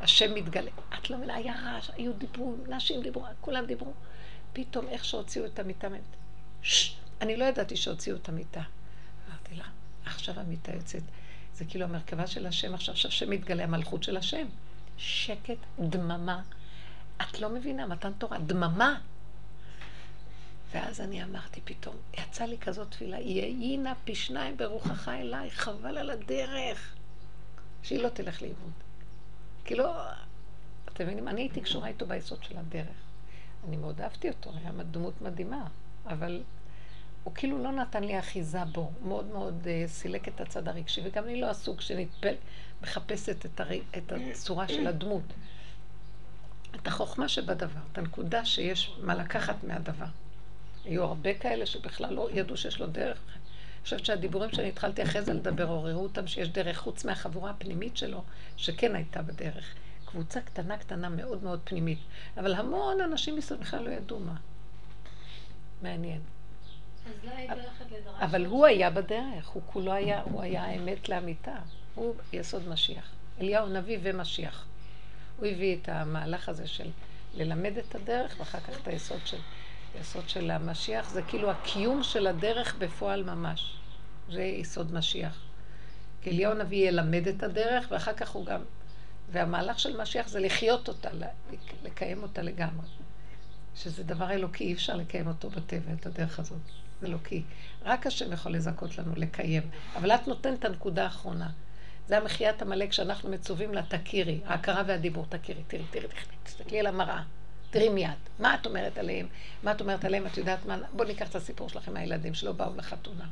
השם מתגלה. את לא מבינה, היה רעש, היו דיברו, נשים דיברו, כולם דיברו. פתאום איך שהוציאו את המיטה, אני לא ידעתי שהוציאו את המיטה. אמרתי לה, עכשיו המיטה יוצאת. זה כאילו המרכבה של השם, עכשיו שהשם מתגלה, המלכות של השם. שקט, דממה. את לא מבינה, מתן תורה, דממה. ואז אני אמרתי פתאום, יצא לי כזאת תפילה, יהי נא פי שניים ברוחך אליי, חבל על הדרך. שהיא לא תלך לאיבוד. כי לא, אתם מבינים, אני הייתי קשורה איתו ביסוד של הדרך. אני מאוד אהבתי אותו, היה דמות מדהימה, אבל הוא כאילו לא נתן לי אחיזה בו, מאוד מאוד uh, סילק את הצד הרגשי, וגם אני לא הסוג שנטפל, מחפשת את, הר... את הצורה של הדמות. את החוכמה שבדבר, את הנקודה שיש מה לקחת מהדבר. היו הרבה כאלה שבכלל לא ידעו שיש לו דרך. אני חושבת שהדיבורים שאני התחלתי אחרי זה לדבר עוררו אותם שיש דרך חוץ מהחבורה הפנימית שלו, שכן הייתה בדרך. קבוצה קטנה קטנה מאוד מאוד פנימית, אבל המון אנשים מסביב בכלל לא ידעו מה. מעניין. אז לא היית הולכת לדרש. אבל הוא היה בדרך, הוא כולו היה, הוא היה האמת לאמיתה. הוא יסוד משיח. אליהו נביא ומשיח. הוא הביא את המהלך הזה של ללמד את הדרך, ואחר כך את היסוד של, היסוד של המשיח. זה כאילו הקיום של הדרך בפועל ממש. זה יסוד משיח. כי אליהו נביא ילמד את הדרך, ואחר כך הוא גם והמהלך של משיח זה לחיות אותה, לקיים אותה לגמרי. שזה דבר אלוקי, אי אפשר לקיים אותו בטבע, את הדרך הזאת. זה אלוקי. רק השם יכול לזכות לנו לקיים. אבל את נותנת את הנקודה האחרונה. זה המחיית עמלק שאנחנו מצווים לה, תכירי, ההכרה והדיבור, תכירי, תראי, תראי, תסתכלי על המראה, תראי מיד. מה את אומרת עליהם? מה את אומרת עליהם? את יודעת מה? בואו ניקח את הסיפור שלכם מהילדים שלא באו לחתונה.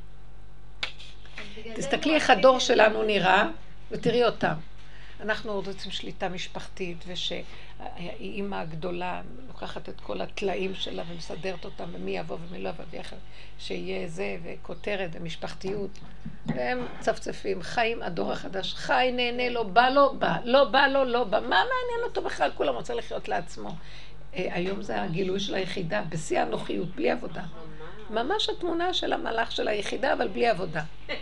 תסתכלי איך הדור שלנו נראה, ותראי אותם. אנחנו רוצים שליטה משפחתית, ושהאימא הגדולה לוקחת את כל הטלאים שלה ומסדרת אותם, ומי יבוא ומי לא יבוא שיהיה זה, וכותרת ומשפחתיות. והם צפצפים, חיים, הדור החדש, חי, נהנה, לא בא לו, בא, לא בא לו, לא בא. מה מעניין אותו בכלל? כולם רוצה לחיות לעצמו. אה, היום זה הגילוי של היחידה, בשיא הנוחיות, בלי עבודה. ממש התמונה של המלאך של היחידה, אבל בלי עבודה.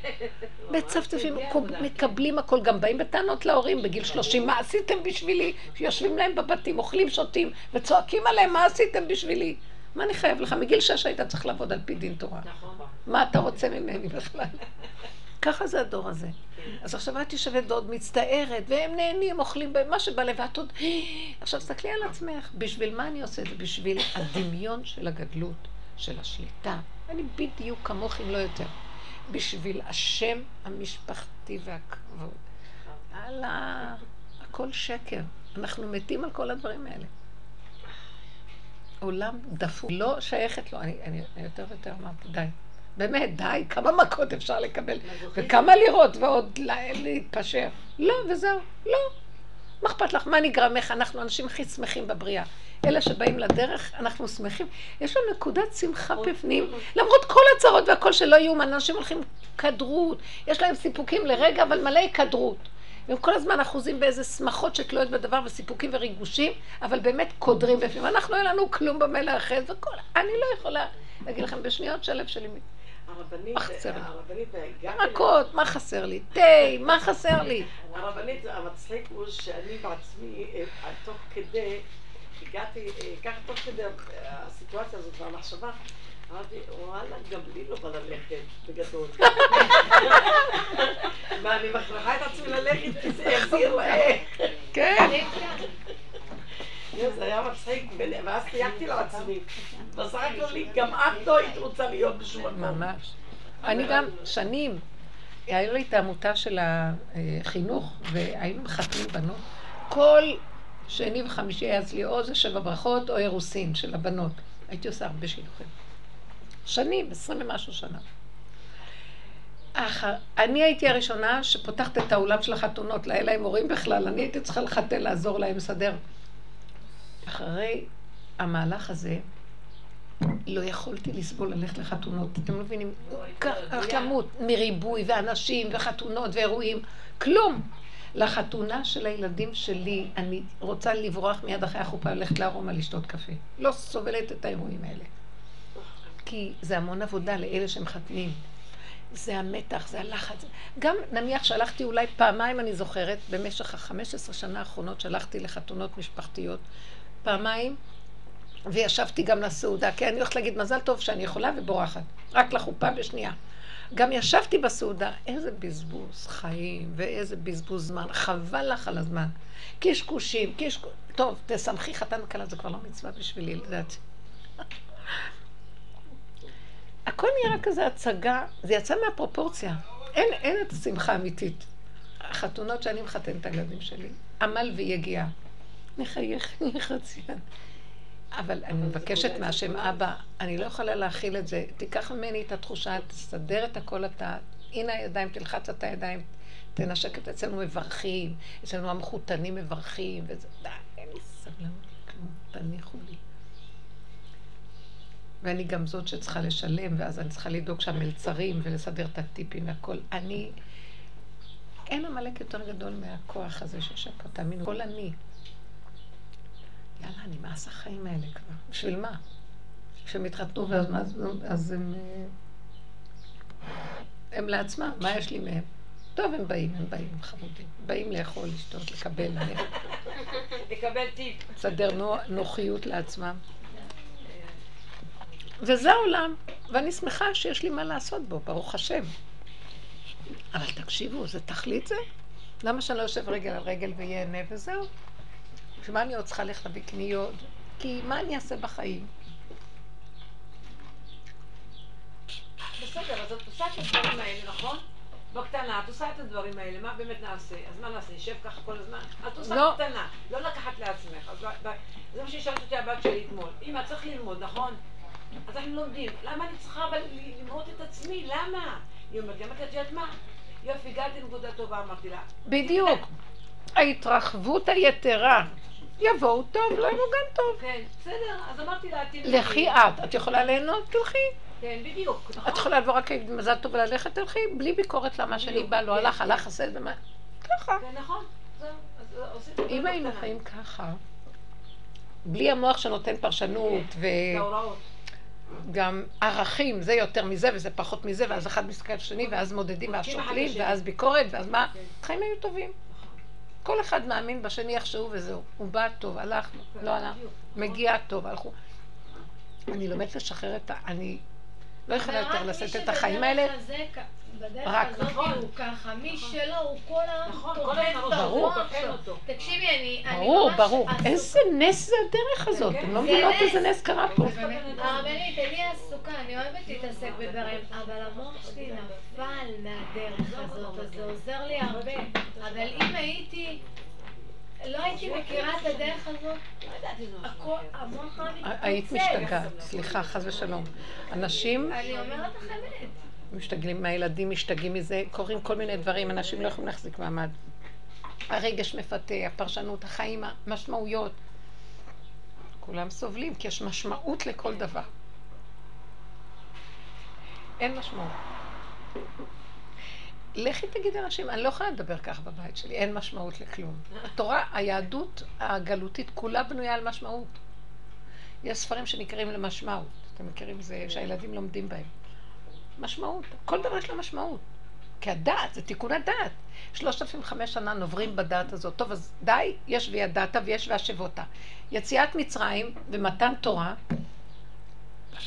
מצפצפים, מקבלים הכל, גם באים בטענות להורים בגיל שלושים, מה עשיתם בשבילי? יושבים להם בבתים, אוכלים, שותים, וצועקים עליהם, מה עשיתם בשבילי? מה אני חייב לך? מגיל שש היית צריך לעבוד על פי דין תורה. נכון. מה אתה רוצה ממני בכלל? ככה זה הדור הזה. אז עכשיו את יושבת ועוד מצטערת, והם נהנים, אוכלים מה שבא לב, ואת עוד... עכשיו תסתכלי על עצמך, בשביל מה אני עושה את זה? בשביל הדמיון של הגדלות. של השליטה. אני בדיוק כמוך, אם לא יותר. בשביל השם המשפחתי והכבוד. הלאה, הכל שקר. אנחנו מתים על כל הדברים האלה. עולם דפוק, לא שייכת לו. אני, אני יותר ויותר אמרתי, די. באמת, די, כמה מכות אפשר לקבל, וכמה לראות ועוד להתפשר. לא, וזהו, לא. מה אכפת לך? מה נגרם? איך אנחנו אנשים הכי שמחים בבריאה. אלה שבאים לדרך, אנחנו שמחים. יש לנו נקודת שמחה בפנים, למרות כל הצרות והכל שלא יאומן, אנשים הולכים כדרות, יש להם סיפוקים לרגע, אבל מלא כדרות. והם כל הזמן אחוזים באיזה שמחות שתלויות בדבר וסיפוקים וריגושים, אבל באמת קודרים בפנים. אנחנו אין לנו כלום אחרי זה, וכל... אני לא יכולה להגיד לכם בשניות שהלב שלי... הרבנית, הרבנית, מכות, מה חסר לי? תה, מה חסר לי? הרבנית, המצחיק הוא שאני בעצמי, אה, תוך כדי, הגעתי, אה, ככה תוך כדי הסיטואציה הזאת והמחשבה, אמרתי, וואלה, גם לי לא בא ללכת, בגדול. מה, אני מכריחה את עצמי ללכת, כי זה החזיר להם. כן. זה היה מצחיק, ואז תייגתי לעצמי. בסך הכל גם את לא היית רוצה להיות בשום מקום. ממש. אני גם שנים, היה לי את העמותה של החינוך, והיינו מחתנים בנות. כל שני וחמישי היה אצלי או זה שבע ברכות או אירוסין של הבנות. הייתי עושה הרבה שילוחים. שנים, עשרים ומשהו שנה. אח, אני הייתי הראשונה שפותחת את האולם של החתונות, לא היה להם הורים בכלל, אני הייתי צריכה לחתן, לעזור להם, לסדר. אחרי המהלך הזה, לא יכולתי לסבול ללכת לחתונות. אתם לא מבינים? כמות מריבוי ואנשים וחתונות ואירועים, כלום. לחתונה של הילדים שלי, אני רוצה לברוח מיד אחרי החופה, ללכת לארומה לשתות קפה. לא סובלת את האירועים האלה. כי זה המון עבודה לאלה שמחתנים. זה המתח, זה הלחץ. גם נניח שהלכתי אולי פעמיים, אני זוכרת, במשך החמש עשרה שנה האחרונות שהלכתי לחתונות משפחתיות, פעמיים, וישבתי גם לסעודה, כי אני הולכת להגיד מזל טוב שאני יכולה ובורחת, רק לחופה בשנייה. גם ישבתי בסעודה, איזה בזבוז חיים ואיזה בזבוז זמן, חבל לך על הזמן. קשקושים, קשקוש... טוב, תשמחי חתן וכלה, זה כבר לא מצווה בשבילי, לדעת. הכל נראה כזה הצגה, זה יצא מהפרופורציה. אין, אין את השמחה האמיתית. החתונות שאני מחתן את הילדים שלי, עמל ויגיעה. מחייך, חציין. אבל אני מבקשת מהשם אבא, אני לא יכולה להכיל את זה. תיקח ממני את התחושה, תסדר את הכל אתה. הנה הידיים, תלחץ את הידיים, תנשק את אצלנו מברכים, אצלנו המחותנים מברכים, וזה, די, אין לי סבלנות כלום, תניחו לי. ואני גם זאת שצריכה לשלם, ואז אני צריכה לדאוג שהמלצרים ולסדר את הטיפים והכל. אני... אין עמלק יותר גדול מהכוח הזה שיושב פה, תאמינו, כל אני. יאללה, אני נמאס החיים האלה כבר. בשביל מה? כשהם התחתנו ואז אז הם... אה, הם לעצמם, מה יש לי מהם? טוב, הם באים, הם באים, חמודים. באים לאכול, לשתות, לקבל. לקבל טיפ. לסדר נוחיות לעצמם. וזה העולם, ואני שמחה שיש לי מה לעשות בו, ברוך השם. אבל תקשיבו, זה תכלית זה? למה שאני לא יושב רגל על רגל ויהנה וזהו? בשביל מה אני עוד צריכה ללכת להביא קניות? כי מה אני אעשה בחיים? בסדר, אז את עושה את הדברים האלה, נכון? בקטנה, את עושה את הדברים האלה, מה באמת נעשה? אז מה נעשה? נשב ככה כל הזמן? את עושה לא. בקטנה, לא לקחת לעצמך. זה מה ששאלת אותי הבת שלי אתמול. אמא, צריך ללמוד, נכון? אז אנחנו לומדים. למה אני צריכה אבל למרות את עצמי? למה? היא אומרת אמרתי, את יודעת מה? יופי, הגעתי לנקודה טובה, אמרתי לה. בדיוק. ההתרחבות היתרה. יבואו טוב, לא יבואו גם טוב. כן, בסדר, אז אמרתי לה, תלכי. לכי את, את יכולה ליהנות, תלכי. כן, בדיוק. נכון. את יכולה לבוא רק להגיד מזל טוב וללכת, תלכי, בלי ביקורת למה שאני באה, לא הלך, כן, הלך, כן. עשה את זה, מה... ככה. כן, נכון. אם היינו חיים ככה, בלי המוח שנותן פרשנות כן, ו... גם ערכים, זה יותר מזה וזה פחות מזה, ואז אחד מסתכל על השני, ואז מודדים, ואז שוקלים, ואז ביקורת, ואז מה? החיים היו טובים. כל אחד מאמין בשני איכשהו וזהו. הוא בא טוב, הלכנו, לא הלך, מגיע טוב, הלכו. אני לומדת לשחרר את ה... אני לא יכולה יותר לשאת את החיים האלה. הזאת נכון. הוא ככה, מי נכון. שלא, הוא כל נכון, טוחן את אותו. תקשיבי, אני ממש... ברור, ברור. איזה נס זה הדרך הזאת. אתם לא מבינות איזה נס קרה פה. הרבנית, אני עסוקה, אני אוהבת להתעסק בדברים, אבל המוח שלי נפל מהדרך הזאת, אז זה עוזר לי הרבה. אבל אם הייתי... לא הייתי מכירה את הדרך הזאת, לא ידעתי זה המוח היית משתגעת, סליחה, חס ושלום. אנשים... אני אומרת לך אמת. משתגעים, מהילדים משתגעים מזה, קורים כל מיני דברים, אנשים לא יכולים להחזיק מעמד. הרגש מפתה, הפרשנות, החיים, המשמעויות. כולם סובלים, כי יש משמעות לכל דבר. אין משמעות. לכי תגידי לאנשים, אני לא יכולה לדבר ככה בבית שלי, אין משמעות לכלום. התורה, היהדות הגלותית כולה בנויה על משמעות. יש ספרים שנקראים למשמעות, אתם מכירים זה, שהילדים לומדים בהם. משמעות, כל דבר יש לו משמעות. כי הדעת, זה תיקון הדעת. שלושת אלפים חמש שנה נוברים בדעת הזאת. טוב, אז די, יש וידעת ויש והשבותה. יציאת מצרים ומתן תורה,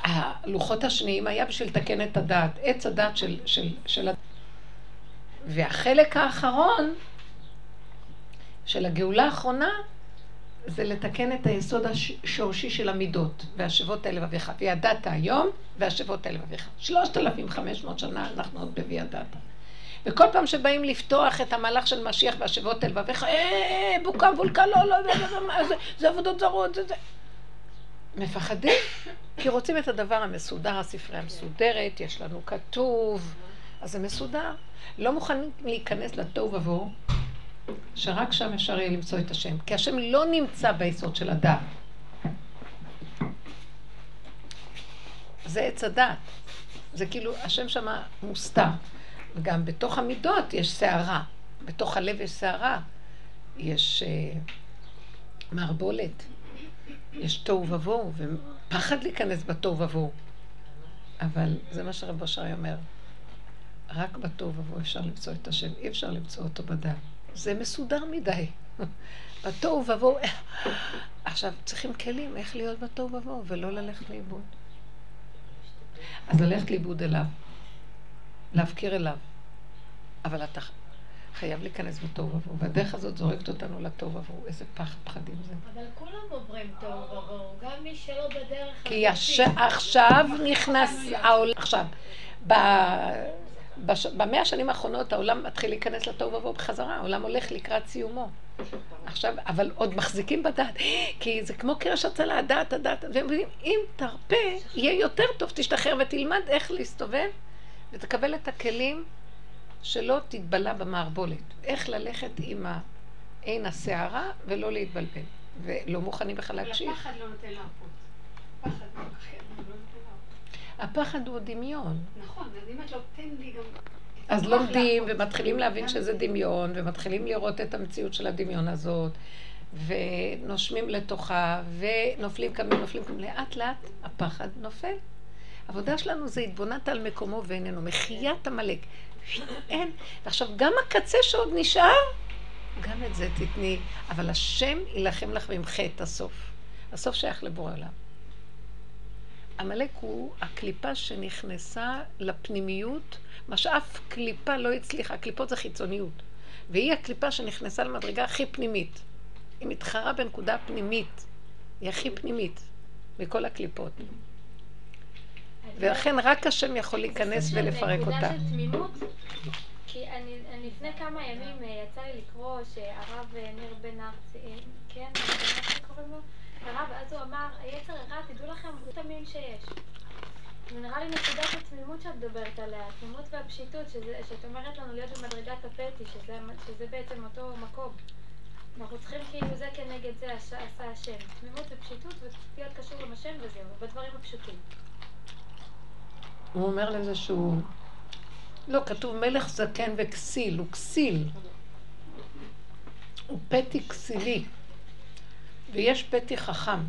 הלוחות השניים היה בשביל לתקן את הדעת, עץ הדעת של, של, של... והחלק האחרון של הגאולה האחרונה זה לתקן את היסוד השורשי של המידות, והשבות אל לבביך. וידעת היום, והשבות אל לבביך. שלושת אלפים חמש מאות שנה אנחנו עוד בוידעת. וכל פעם שבאים לפתוח את המהלך של משיח והשבות אל לבביך, אה, בוקה מבולקה, לא, לא, לא, לא, זה עבודות זרות, זה זה. מפחדים, כי רוצים את הדבר המסודר, הספרייה המסודרת, יש לנו כתוב, אז זה מסודר. לא מוכנים להיכנס לתוהו ובוהו, שרק שם אפשר יהיה למצוא את השם. כי השם לא נמצא ביסוד של הדעת. זה עץ הדעת. זה כאילו, השם שמה מוסתר. וגם בתוך המידות יש סערה. בתוך הלב יש סערה. יש uh, מערבולת. יש תוהו ובוהו, ופחד להיכנס בתוהו ובוהו. אבל זה מה שרב אושרי אומר. רק בתוהו ובוהו אפשר למצוא את השם, אי אפשר למצוא אותו בדעת. זה מסודר מדי. בתוהו ובוהו. עכשיו, צריכים כלים איך להיות בתוהו ובוהו, ולא ללכת לאיבוד. אז ללכת לאיבוד אליו, להפקיר אליו. אבל אתה חייב להיכנס בתוהו ובוהו, והדרך הזאת זורקת אותנו לתוהו ובוהו. איזה פחד פחדים זה. אבל כולם עוברים תוהו ובוהו, גם מי שלא בדרך... כי עכשיו נכנס העולם, עכשיו, במאה השנים האחרונות העולם מתחיל להיכנס לתוהו ובוהו בחזרה, העולם הולך לקראת סיומו. עכשיו, אבל עוד מחזיקים בדעת, כי זה כמו קרש הצלה, הדעת, הדעת, והם אומרים, אם תרפה, יהיה יותר טוב, תשתחרר ותלמד איך להסתובב, ותקבל את הכלים שלא תתבלע במערבולת. איך ללכת עם עין הסערה ולא להתבלבל. ולא מוכנים בכלל להקשיב. הפחד לא נותן להרפות. פחד לא הפחד הוא דמיון. נכון, אז אם את לא תן לי גם... אז לומדים ומתחילים להבין שזה דמיון, ומתחילים לראות את המציאות של הדמיון הזאת, ונושמים לתוכה, ונופלים קמים, נופלים קמים. לאט לאט הפחד נופל. העבודה שלנו זה התבונת על מקומו ואיננו, מחיית עמלק. אין. ועכשיו, גם הקצה שעוד נשאר, גם את זה תתני. אבל השם יילחם לך וימחה את הסוף. הסוף שייך לבורא עולם. עמלק הוא הקליפה שנכנסה לפנימיות, מה שאף קליפה לא הצליחה, קליפות זה חיצוניות. והיא הקליפה שנכנסה למדרגה הכי פנימית. היא מתחרה בנקודה פנימית. היא הכי פנימית מכל הקליפות. ולכן רק השם יכול להיכנס ולפרק אותה. נקודה של תמימות, כי אני, אני לפני כמה ימים אה, יצא לי לקרוא שהרב אה, ניר בן ארצי, אה, כן, קוראים לו? הרב, אז הוא אמר, היצר הרע, תדעו לכם, הוא תמים שיש. נראה לי נקודת התמימות שאת מדברת עליה, התמימות והפשיטות, שזה, שאת אומרת לנו להיות במדרגת הפטי, שזה, שזה בעצם אותו מקום. אנחנו צריכים כאילו זה כנגד זה עשה השם. תמימות ופשיטות ולהיות קשור עם השם וזהו, בדברים הפשוטים. הוא אומר לזה שהוא... לא, כתוב מלך זקן וכסיל, הוא כסיל. הוא פתי כסילי. ויש פתי חכם.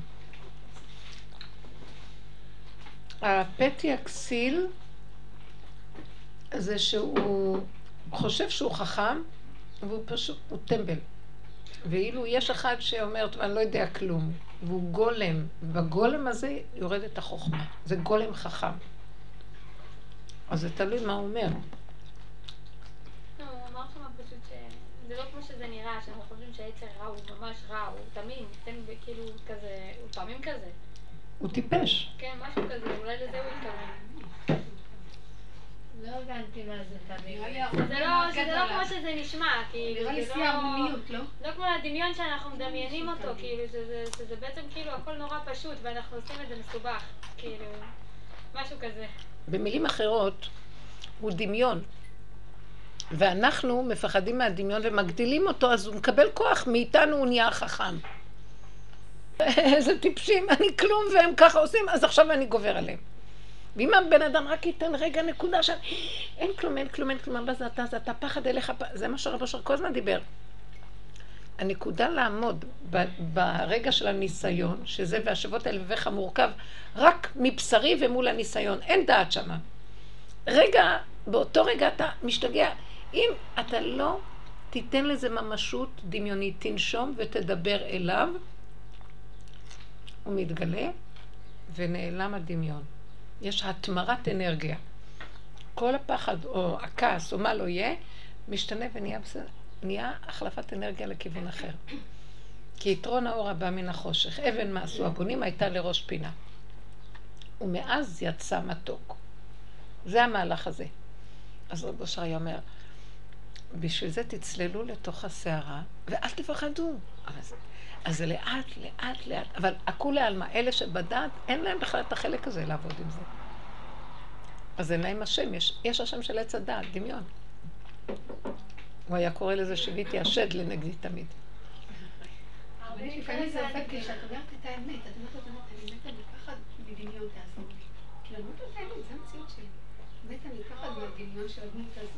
הפתי הכסיל זה שהוא חושב שהוא חכם, והוא פשוט, הוא טמבל. ואילו יש אחד שאומר, אני לא יודע כלום, והוא גולם, ובגולם הזה יורדת החוכמה. זה גולם חכם. אז זה תלוי מה הוא אומר. לא, הוא אמר שם פשוט שזה לא כמו שזה נראה, שאנחנו שהיצר רע הוא ממש רע, הוא תמים, תן כאילו כזה, הוא פעמים כזה. הוא טיפש. כן, משהו כזה, אולי לזה הוא התכוון. לא הבנתי מה זה תמים. זה לא, לא כמו שזה נשמע, כאילו, נראה לי זה שיא הערמומיות, לא? לא כמו הדמיון שאנחנו מדמיינים אותו, כאילו, שזה בעצם כאילו הכל נורא פשוט, ואנחנו עושים את זה מסובך, כאילו, משהו כזה. במילים אחרות, הוא דמיון. ואנחנו מפחדים מהדמיון ומגדילים אותו, אז הוא מקבל כוח, מאיתנו הוא נהיה חכם. איזה טיפשים, אני כלום והם ככה עושים, אז עכשיו אני גובר עליהם. ואם הבן אדם רק ייתן רגע נקודה שם, אין כלום, אין כלום, אין כלום, מה זה אתה, זה אתה פחד אליך, זה מה שרב אשר כל הזמן דיבר. הנקודה לעמוד ברגע של הניסיון, שזה והשבות האלה ובך מורכב רק מבשרי ומול הניסיון, אין דעת שמה. רגע, באותו רגע אתה משתגע. אם אתה לא תיתן לזה ממשות דמיונית, תנשום ותדבר אליו, הוא מתגלה ונעלם הדמיון. יש התמרת אנרגיה. כל הפחד או הכעס או מה לא יהיה, משתנה ונהיה. נהיה החלפת אנרגיה לכיוון אחר. כי יתרון האור הבא מן החושך. אבן מה עשו הבונים הייתה לראש פינה. ומאז יצא מתוק. זה המהלך הזה. אז רב אושר היה אומר, בשביל זה תצללו לתוך הסערה, ואל תפחדו. זה, אז זה לאט, לאט, לאט, אבל הכולי עלמא, אלה שבדעת, אין להם בכלל את החלק הזה לעבוד עם זה. אז אין להם השם, יש, יש השם של עץ הדעת, דמיון. הוא היה קורא לזה שיוויתי השד לנגדי תמיד. אבל לפעמים זה עובד כשאת אומרת את האמת, את אומרת את האמת, אני מתה מפחד מדמיון תעזור לי. כאילו, אני אומרת את האמת, זו המציאות שלי. מתה מפחד מהדמיון של הדמות הזאת.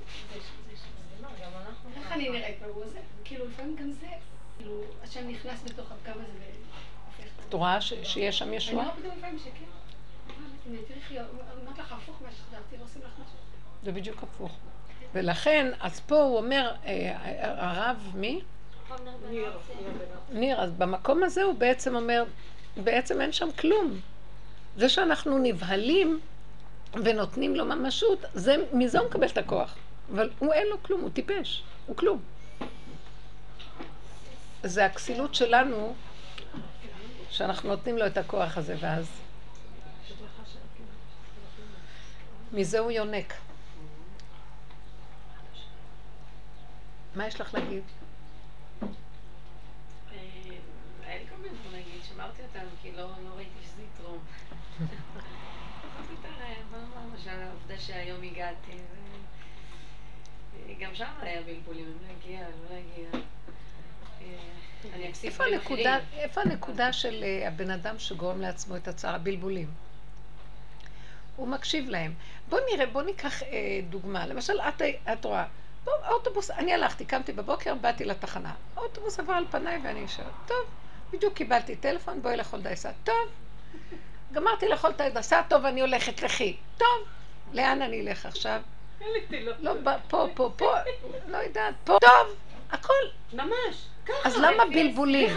איך אני נראית בו? זה, כאילו, לפעמים גם זה, כאילו, השם נכנס בתוך הקו הזה והופך את רואה שיש שם אני ישועה? רואה פתאום לפעמים שכן. היא אומרת לך הפוך מה שחשבתי, לא עושים לך משהו. זה בדיוק הפוך. ולכן, אז פה הוא אומר, אה, הרב מי? ניר, אז במקום הזה הוא בעצם אומר, בעצם אין שם כלום. זה שאנחנו נבהלים ונותנים לו ממשות, זה, מזה הוא מקבל את הכוח. אבל הוא אין לו כלום, הוא טיפש, הוא כלום. זה הכסילות שלנו, שאנחנו נותנים לו את הכוח הזה, ואז... מזה הוא יונק. מה יש לך להגיד? אה, היה לי כל מיני דברים להגיד, שמרתי אותם כי לא לא ראיתי שזה יתרום. אמרתי, "תראה, בוא נאמר למשל העובדה שהיום הגעתי, גם שם היה בלבולים, אם להגיע, לא להגיע. איפה הנקודה. איפה הנקודה של אה, הבן אדם שגורם לעצמו את הצער, הבלבולים? הוא מקשיב להם. בוא נראה, בוא ניקח אה, דוגמה. למשל, את, את רואה, בוא, האוטובוס, אני הלכתי, קמתי בבוקר, באתי לתחנה. האוטובוס עבר על פניי ואני יושבת. טוב, בדיוק קיבלתי טלפון, בואי לאכול דייסה. טוב, גמרתי לאכול את טוב, אני הולכת, לכי. טוב, לאן אני אלך עכשיו? לא, פה, פה, פה, לא יודעת, פה. טוב, הכל. ממש. אז למה בלבולים?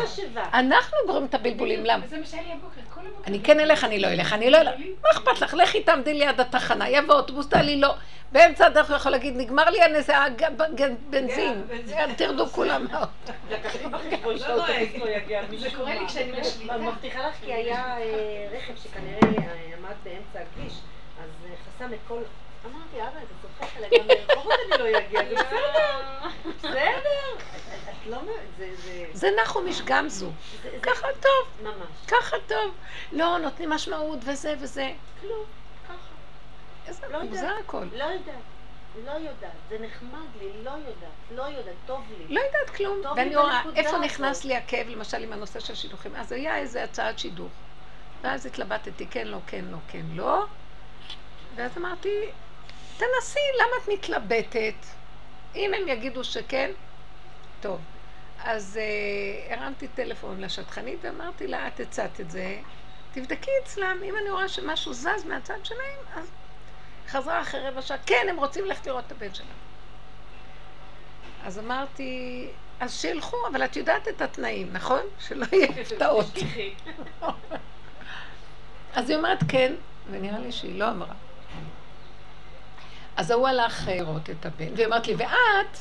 אנחנו גורמים את הבלבולים, למה? וזה מה שהיה לי הבוקר, כל הבוקר. אני כן אלך, אני לא אלך, אני לא אלך. מה אכפת לך? לכי תעמדי ליד התחנה, יבוא אוטובוס, תעלי לא. באמצע הדרך הוא יכול להגיד, נגמר לי הנסיעה, בנזין. תרדו כולם מהאוטו. לקחתי בחשבון שהאוטובוס לא יגיע. זה קורה לי כשאני בשליטה. אני מבטיחה לך כי היה אה, רכב שכנראה אה, עמד באמצע הכביש, אז אה, חסם את כל... אמרתי, אבא, גם לרחובות אני לא אגיע, זה בסדר, בסדר. את- את לא... זה... זה... נחומיש גמזו. זה- זה- ככה טוב, ממש. ככה טוב. לא, נותנים משמעות וזה וזה. כלום, ככה. איזה לא. מוזר הכל. לא יודעת. לא יודעת. זה נחמד לי, לא יודעת. לא יודעת, טוב לי. לא יודעת כלום. ואני רואה, איפה. נכנס לי הכאב, למשל, עם הנושא של שידוכים? אז היה איזה הצעת שידוך. ואז התלבטתי, כן, לא, כן, לא, כן, לא. ואז אמרתי, תנסי, למה את מתלבטת? אם הם יגידו שכן, טוב. אז אה, הרמתי טלפון לשטחנית ואמרתי לה, את הצעת את זה, תבדקי אצלם, אם אני רואה שמשהו זז מהצד שלהם, אז חזרה אחרי רבע שעה, כן, הם רוצים ללכת לראות את הבן שלהם. אז אמרתי, אז שילכו, אבל את יודעת את התנאים, נכון? שלא יהיה הפתעות. אז היא אומרת כן, ונראה לי שהיא לא אמרה. אז ההוא הלך אה, לראות את הבן, והיא אמרת לי, ואת,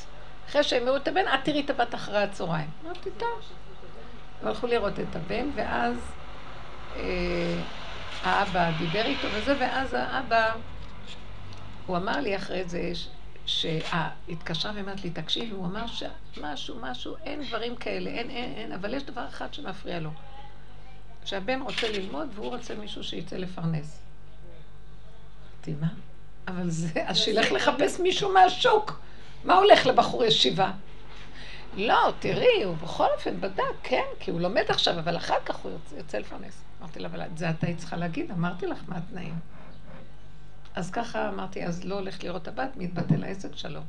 אחרי שהם יראו את הבן, את תראי את הבת אחרי הצהריים. אמרתי, טוב. הלכו לראות את הבן, ואז אה, האבא דיבר איתו וזה, ואז האבא, הוא אמר לי אחרי זה, ש- שה- התקשרה ואמרת לי, תקשיבי, הוא אמר שמשהו, משהו, אין דברים כאלה, אין, אין, אין, אבל יש דבר אחד שמפריע לו. שהבן רוצה ללמוד והוא רוצה מישהו שיצא לפרנס. אמרתי, מה? אבל זה, אז שילך לחפש מישהו מהשוק. מה הולך לבחור ישיבה? לא, תראי, הוא בכל אופן בדק, כן, כי הוא לומד עכשיו, אבל אחר כך הוא יוצא, יוצא לפרנס. אמרתי לה, אבל את זה את היית צריכה להגיד, אמרתי לך מה התנאים. אז ככה אמרתי, אז לא הולך לראות הבת, מתבטל העסק שלו.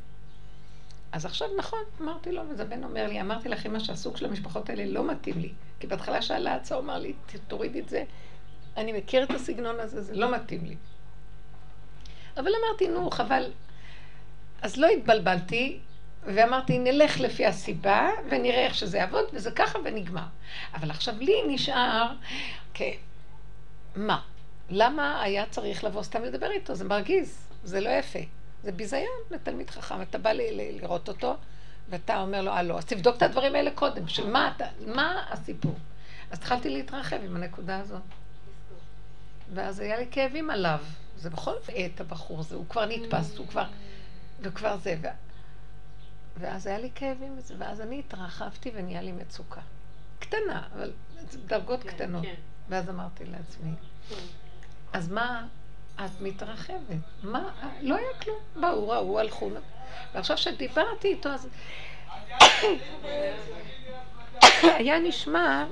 אז עכשיו נכון, אמרתי לו, וזה בן אומר לי, אמרתי לך, אמא, שהסוג של המשפחות האלה לא מתאים לי. כי בהתחלה שאלה הצעה, הוא אמר לי, "ת- תורידי את זה. אני מכיר את הסגנון הזה, זה לא מתאים לי. אבל אמרתי, נו, חבל. אז לא התבלבלתי, ואמרתי, נלך לפי הסיבה, ונראה איך שזה יעבוד, וזה ככה ונגמר. אבל עכשיו לי נשאר, כן, מה? למה היה צריך לבוא סתם לדבר איתו? זה מרגיז, זה לא יפה. זה ביזיון לתלמיד חכם. אתה בא ל- ל- לראות אותו, ואתה אומר לו, אה לא, אז תבדוק את הדברים האלה קודם, שמה אתה, מה הסיפור? אז התחלתי להתרחב עם הנקודה הזאת. ואז היה לי כאבים עליו. זה בכל זאת את הבחור הזה, הוא כבר נתפס, הוא כבר, וכבר זה. ו... ואז היה לי כאבים וזה, ואז אני התרחבתי ונהיה לי מצוקה. קטנה, אבל דרגות כן, קטנות. כן. ואז אמרתי לעצמי, כן. אז מה את מתרחבת? מה? לא היה כלום. באו, ראו, הלכו. ועכשיו שדיברתי איתו, אז... היה נשמע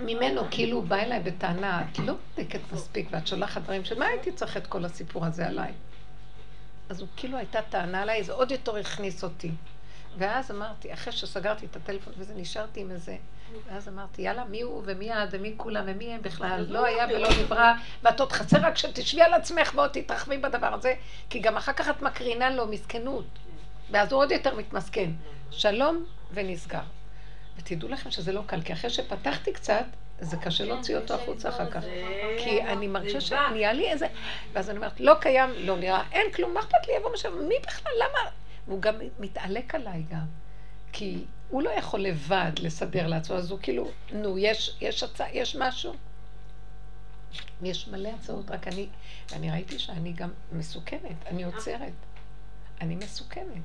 ממנו כאילו הוא בא אליי בטענה, את לא בודקת מספיק ואת שולחת דברים של מה הייתי צריך את כל הסיפור הזה עליי? אז הוא כאילו הייתה טענה עליי, זה עוד יותר הכניס אותי. ואז אמרתי, אחרי שסגרתי את הטלפון וזה, נשארתי עם איזה, ואז אמרתי, יאללה, מי הוא ומי את ומי כולם ומי הם בכלל, לא היה ולא נברא, ואת עוד חסר רק שתשבי על עצמך ועוד תתרחבי בדבר הזה, כי גם אחר כך את מקרינה לו מסכנות, ואז הוא עוד יותר מתמסכן. שלום ונסגר. ותדעו לכם שזה לא קל, כי אחרי שפתחתי קצת, זה קשה להוציא אותו החוצה אחר כך. כי אני מרגישה שנהיה לי איזה... ואז אני אומרת, לא קיים, לא נראה, אין כלום, מה אכפת לי, יבוא משהו, מי בכלל, למה? והוא גם מתעלק עליי גם. כי הוא לא יכול לבד לסדר לעצמו, אז הוא כאילו, נו, יש, יש הצעה, יש משהו. יש מלא הצעות, רק אני, ואני ראיתי שאני גם מסוכנת, אני עוצרת. אני מסוכנת.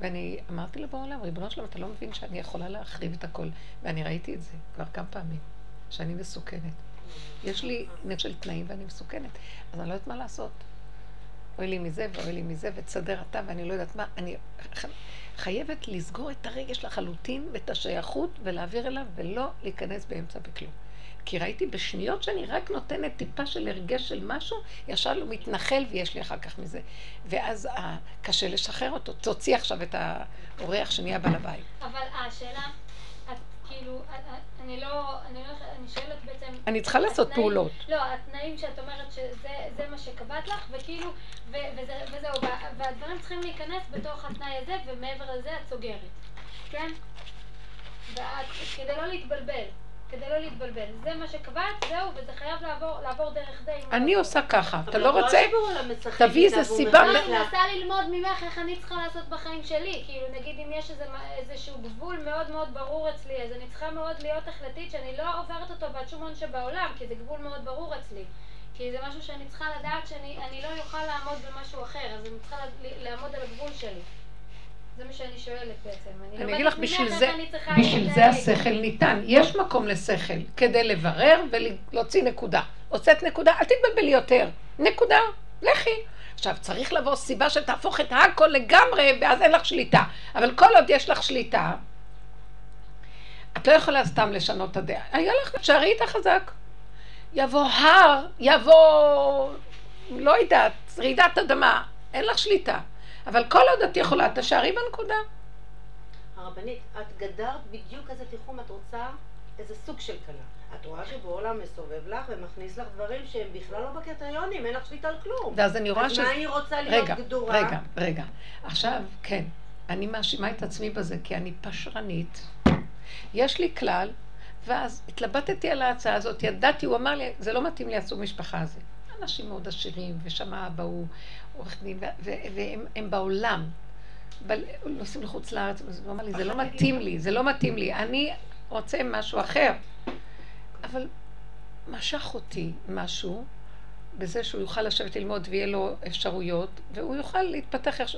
ואני אמרתי לבורא עולם, ריבונו שלום, אתה לא מבין שאני יכולה להחריב את הכל. ואני ראיתי את זה כבר כמה פעמים, שאני מסוכנת. יש לי עניין של תנאים ואני מסוכנת, אז אני לא יודעת מה לעשות. אוי לי מזה ואוי לי מזה, ותסדר אתה ואני לא יודעת מה. אני חייבת לסגור את הרגש לחלוטין ואת השייכות ולהעביר אליו ולא להיכנס באמצע בכלום. כי ראיתי בשניות שאני רק נותנת טיפה של הרגש של משהו, ישר הוא מתנחל ויש לי אחר כך מזה. ואז אה, קשה לשחרר אותו. תוציא עכשיו את האורח שנהיה בעל הבית. אבל השאלה, את כאילו, את- את- אני לא, אני לא, אני שואלת בעצם... אני צריכה לעשות התנאים- פעולות. לא, התנאים שאת אומרת שזה זה מה שקבעת לך, וכאילו, ו, וזה, וזהו, וה- והדברים צריכים להיכנס בתוך התנאי הזה, ומעבר לזה את סוגרת, כן? ואת, כדי לא להתבלבל, כדי לא להתבלבל. זה מה שקבעת, זהו, וזה חייב לעבור, לעבור דרך זה. אני ה- עושה ככה. אתה לא רואה רוצה? תביא איזה סיבה אני מנסה ללמוד ממך איך אני צריכה לעשות בחיים שלי. כאילו, נגיד אם יש איזה, איזשהו גבול מאוד מאוד ברור אצלי, אז אני צריכה מאוד להיות החלטית שאני לא עוברת אותו בעד שום הון שבעולם, כי זה גבול מאוד ברור אצלי. כי זה משהו שאני צריכה לדעת שאני אני לא אוכל לעמוד במשהו אחר, אז אני צריכה לעמוד על הגבול שלי. זה מה שאני שואלת בעצם. אני לומדת אגיד לך, בשביל זה, אני בשביל זה. השכל ניתן. יש מקום לשכל, כדי לברר ולהוציא נקודה. הוצאת נקודה, אל תתבלבלי יותר. נקודה, לכי. עכשיו, צריך לבוא סיבה שתהפוך את הכל לגמרי, ואז אין לך שליטה. אבל כל עוד יש לך שליטה, את לא יכולה סתם לשנות את הדעה. היה לך, תשארי איתה חזק. יבוא הר, יבוא, לא יודעת, רעידת אדמה, אין לך שליטה. אבל כל עוד את יכולה, תשארי בנקודה. הרבנית, את גדרת בדיוק איזה תיחום את רוצה, איזה סוג של כלה. את רואה שבעולם מסובב לך ומכניס לך דברים שהם בכלל לא בקריטריונים, אין לך שליטה על כלום. ואז אני רואה אז שזה... מה היא רוצה להיות רגע, גדורה? רגע, רגע. עכשיו, כן, אני מאשימה את עצמי בזה, כי אני פשרנית. יש לי כלל, ואז התלבטתי על ההצעה הזאת, ידעתי, הוא אמר לי, זה לא מתאים לי הסוג משפחה הזה. אנשים מאוד עשירים, ושם אבא הוא עורך דין, והם הם בעולם. נוסעים לחוץ לארץ, הוא אמר לי, זה לא מתאים לי, זה לא מתאים לי, אני רוצה משהו אחר. אבל משך אותי משהו, בזה שהוא יוכל לשבת ללמוד ויהיה לו אפשרויות, והוא יוכל להתפתח איך ש...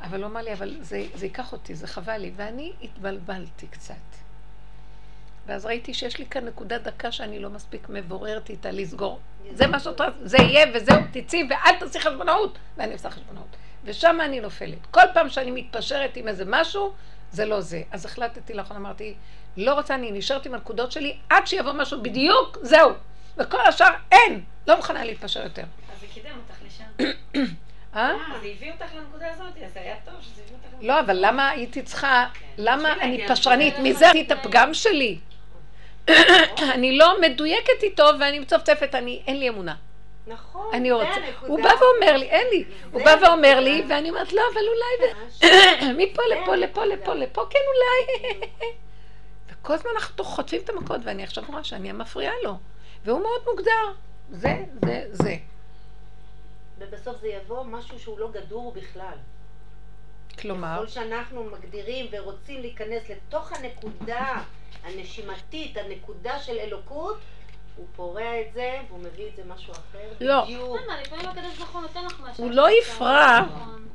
אבל הוא אמר לי, אבל זה, זה ייקח אותי, זה חבל לי, ואני התבלבלתי קצת. ואז ראיתי שיש לי כאן נקודה דקה שאני לא מספיק מבוררת איתה לסגור. זה מה שאת רוצה, זה יהיה וזהו, תצאי ואל תעשי חשבונאות. ואני עושה חשבונאות. ושם אני נופלת. כל פעם שאני מתפשרת עם איזה משהו, זה לא זה. אז החלטתי לאחרונה, אמרתי, לא רוצה, אני נשארת עם הנקודות שלי עד שיבוא משהו בדיוק, זהו. וכל השאר אין. לא מוכנה להתפשר יותר. אז זה קידם אותך לשם. אה? אה, זה הביא אותך לנקודה הזאת, אז זה היה טוב שזה הביא אותך לנקודה לא, אבל למה הייתי צריכה, למה בשביל אני פשרנית? מזה הזאת. את הפגם שלי. אני לא מדויקת איתו ואני מצפצפת, אני, אין לי אמונה. נכון, אני רוצה. הוא בא ואומר לי, אין לי, הוא בא ואומר. לי, ואני אומרת, לא, אבל אולי, מפה לפה, לפה, לפה, לפה, כן אולי. וכל הזמן אנחנו חוטפים את המכות, ואני עכשיו רואה שאני המפריעה לו. והוא מאוד מוגדר. זה, זה, זה. ובסוף זה יבוא משהו שהוא לא גדור בכלל. כלומר, ככל שאנחנו מגדירים ורוצים להיכנס לתוך הנקודה הנשימתית, הנקודה של אלוקות, הוא פורע את זה והוא מביא את זה משהו אחר. לא. בדיוק. הוא לא יפרע. נכון.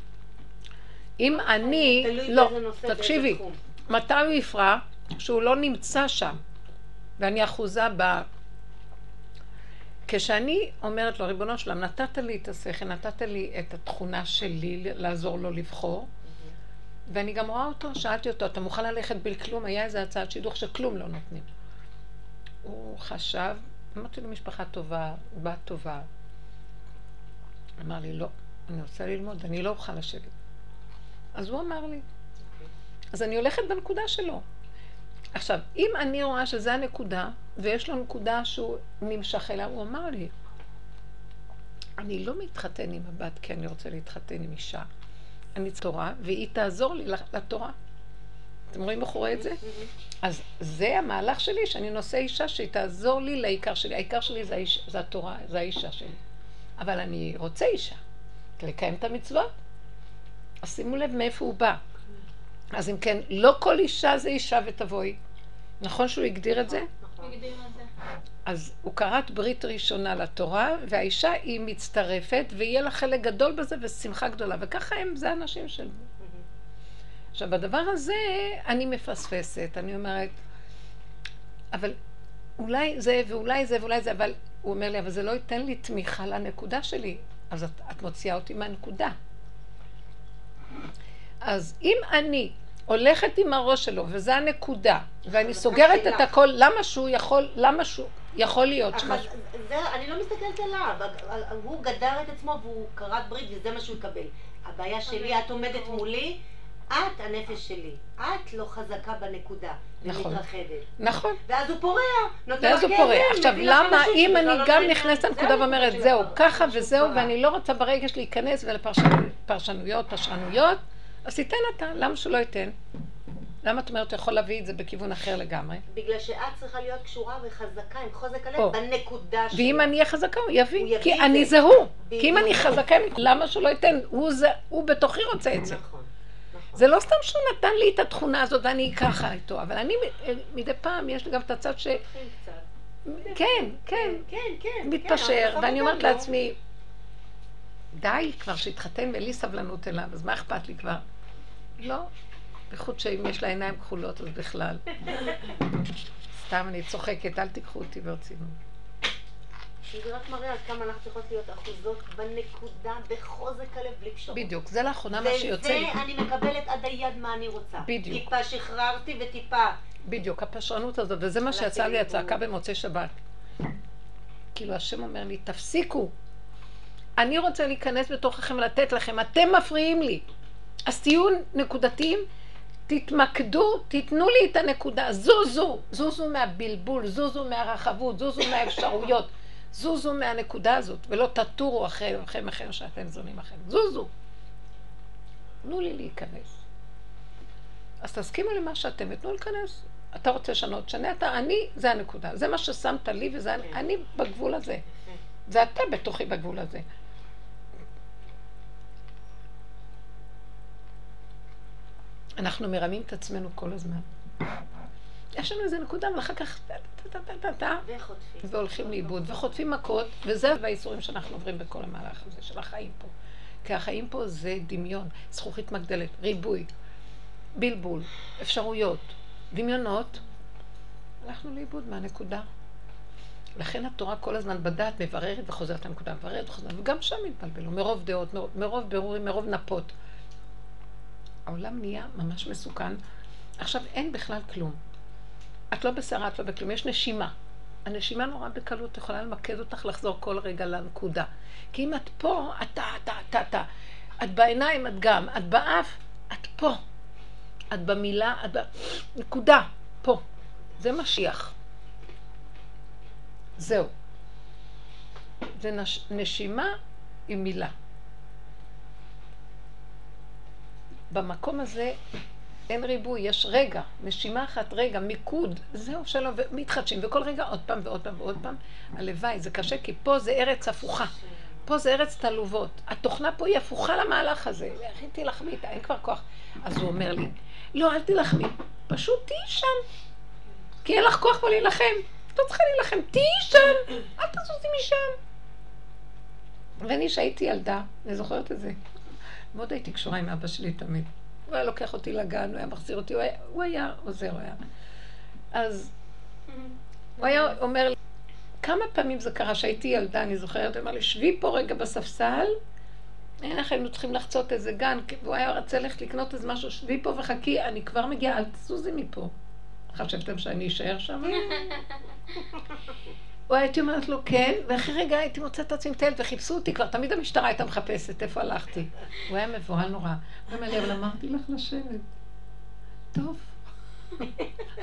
אם אני, לא, תקשיבי. מתי הוא יפרע? שהוא לא נמצא שם, ואני אחוזה ב... כשאני אומרת לו, ריבונו שלם, נתת לי את השכל, נתת לי את התכונה שלי לעזור לו לבחור, ואני גם רואה אותו, שאלתי אותו, אתה מוכן ללכת בלי כלום? היה איזה הצעת שידוך שכלום לא נותנים. הוא חשב, אמרתי לו, משפחה טובה, בת טובה. אמר לי, לא, אני רוצה ללמוד, אני לא אוכל לשבת. אז הוא אמר לי. אז אני הולכת בנקודה שלו. עכשיו, אם אני רואה שזה הנקודה, ויש לו נקודה שהוא נמשך אליה, הוא אמר לי, אני לא מתחתן עם הבת כי אני רוצה להתחתן עם אישה. אני תורה, והיא תעזור לי לתורה. אתם רואים איך הוא רואה את זה? אז זה המהלך שלי, שאני נושא אישה שהיא תעזור לי לעיקר שלי. העיקר שלי זה, האיש, זה התורה, זה האישה שלי. אבל אני רוצה אישה, לקיים את המצוות. אז שימו לב מאיפה הוא בא. אז אם כן, לא כל אישה זה אישה ותבואי. נכון שהוא הגדיר את זה? הגדיר את זה. אז הוא כרת ברית ראשונה לתורה, והאישה היא מצטרפת, ויהיה לה חלק גדול בזה ושמחה גדולה. וככה הם, זה האנשים של... עכשיו, בדבר הזה אני מפספסת, אני אומרת, אבל אולי זה ואולי זה ואולי זה, אבל הוא אומר לי, אבל זה לא ייתן לי תמיכה לנקודה שלי. אז את, את מוציאה אותי מהנקודה. אז אם אני הולכת עם הראש שלו, וזו הנקודה, ואני סוגרת את הכל, למה שהוא יכול, למה שהוא יכול להיות שמשהו... זה, אני לא מסתכלת עליו, הוא גדר את עצמו והוא כרת ברית וזה מה שהוא יקבל. הבעיה שלי, את עומדת מולי, את הנפש שלי. את לא חזקה בנקודה, נכון. ומתרחבת. נכון. ואז הוא פורע, ואז הוא פורע. עכשיו, למה אם שבכלל אני לא גם נכנסת? לנקודה זהו, ואומרת, זהו. ככה וזהו. ואני לא רוצה ברגש להיכנס ולפרשנויות, פרשנויות, אז תיתן אתה, למה שהוא לא ייתן? למה את אומרת, הוא יכול להביא את זה בכיוון אחר לגמרי? בגלל שאת צריכה להיות קשורה וחזקה עם חוזק הלב או. בנקודה שלו. ואם אני אהיה חזקה, הוא הוא יביא. יביא כי את אני זה. זה הוא. כי אם. אני חזקה, למה שהוא לא ייתן? הוא זה- הוא בתוכי רוצה את זה. נכון, נכון. זה לא סתם שהוא נתן לי את התכונה הזאת ואני ככה איתו, אבל אני מ- מדי פעם, יש לי גם את הצד ש... לוקחים קצת. כן, כן, כן, כן. מתפשר, כן, ואני אומרת אבל לעצמי, די כבר שהתחתן ואין לי סבלנות אליו, אז מה אכפת לי כבר? לא. בייחוד שאם יש לה עיניים כחולות, אז בכלל. סתם אני צוחקת, אל תיקחו אותי ברצינות. זה רק מראה עד כמה אנחנו צריכות להיות אחוזות בנקודה, בחוזק הלב, בלי פשרות. בדיוק, זה לאחרונה מה שיוצא לי. וזה אני מקבלת עד היד מה אני רוצה. בדיוק. טיפה שחררתי וטיפה. בדיוק, הפשרנות הזאת, וזה מה שיצא לי הצעקה במוצאי שבת. כאילו השם אומר לי, תפסיקו. אני רוצה להיכנס בתוככם ולתת לכם, אתם מפריעים לי. אז תהיו נקודתיים, תתמקדו, תיתנו לי את הנקודה, זוזו, זוזו מהבלבול, זוזו מהרחבות, זוזו מהאפשרויות, זוזו מהנקודה הזאת, ולא תטורו אחרי אחרי אחר שאתם זונים אחרים, זוזו. תנו לי להיכנס. אז תסכימו למה שאתם ותנו להיכנס. אתה רוצה לשנות, שנה אתה, אני, זה הנקודה. זה מה ששמת לי וזה אני, אני בגבול הזה. זה אתה בתוכי בגבול הזה. אנחנו מרמים את עצמנו כל הזמן. יש לנו איזה נקודה, אבל אחר כך טה טה טה טה טה, וחוטפים. והולכים לאיבוד, וחוטפים מכות, וזה והאיסורים שאנחנו עוברים בכל המהלך הזה של החיים פה. כי החיים פה זה דמיון, זכוכית מגדלת, ריבוי, בלבול, אפשרויות, דמיונות. הלכנו לאיבוד מהנקודה. לכן התורה כל הזמן בדעת מבררת וחוזרת לנקודה, מבררת וחוזרת, וגם שם התבלבלו, מרוב דעות, מרוב, מרוב בירורים, מרוב נפות. העולם נהיה ממש מסוכן. עכשיו אין בכלל כלום. את לא בסערה, את לא בכלום, יש נשימה. הנשימה נורא בקלות יכולה למקד אותך לחזור כל רגע לנקודה. כי אם את פה, אתה, אתה, אתה, אתה. את בעיניים, את גם. את באף, את פה. את במילה, את ב... נקודה. פה. זה משיח. זהו. זה נש... נשימה עם מילה. במקום הזה אין ריבוי, יש רגע, נשימה אחת, רגע, מיקוד, זהו שלום, ומתחדשים, וכל רגע עוד פעם ועוד פעם ועוד פעם. הלוואי, זה קשה, כי פה זה ארץ הפוכה. פה זה ארץ תעלובות. התוכנה פה היא הפוכה למהלך הזה. היא תילחמי איתה? אין כבר כוח. אז הוא אומר לי, לא, אל תילחמי, פשוט תהיי שם. כי אין לך כוח פה להילחם. את לא צריכה להילחם, תהיי שם, אל תזוזי משם. ואני, שהייתי ילדה, אני זוכרת את זה, מאוד הייתי קשורה עם אבא שלי תמיד. הוא היה לוקח אותי לגן, הוא היה מחזיר אותי, הוא היה, הוא היה עוזר, הוא היה. אז הוא היה אומר לי, כמה פעמים זה קרה שהייתי ילדה, אני זוכרת, הוא אמר לי, שבי פה רגע בספסל, לך, היינו צריכים לחצות איזה גן, והוא היה רצה ללכת לקנות איזה משהו, שבי פה וחכי, אני כבר מגיעה, אל תזוזי מפה. חשבתם שאני אשאר שם? או הייתי אומרת לו כן, ואחרי רגע הייתי מוצאת את עצמי מטיילת וחיפשו אותי, כבר תמיד המשטרה הייתה מחפשת איפה הלכתי. הוא היה מבוהל נורא. הוא אומר לי, אבל אמרתי לך לשבת. טוב.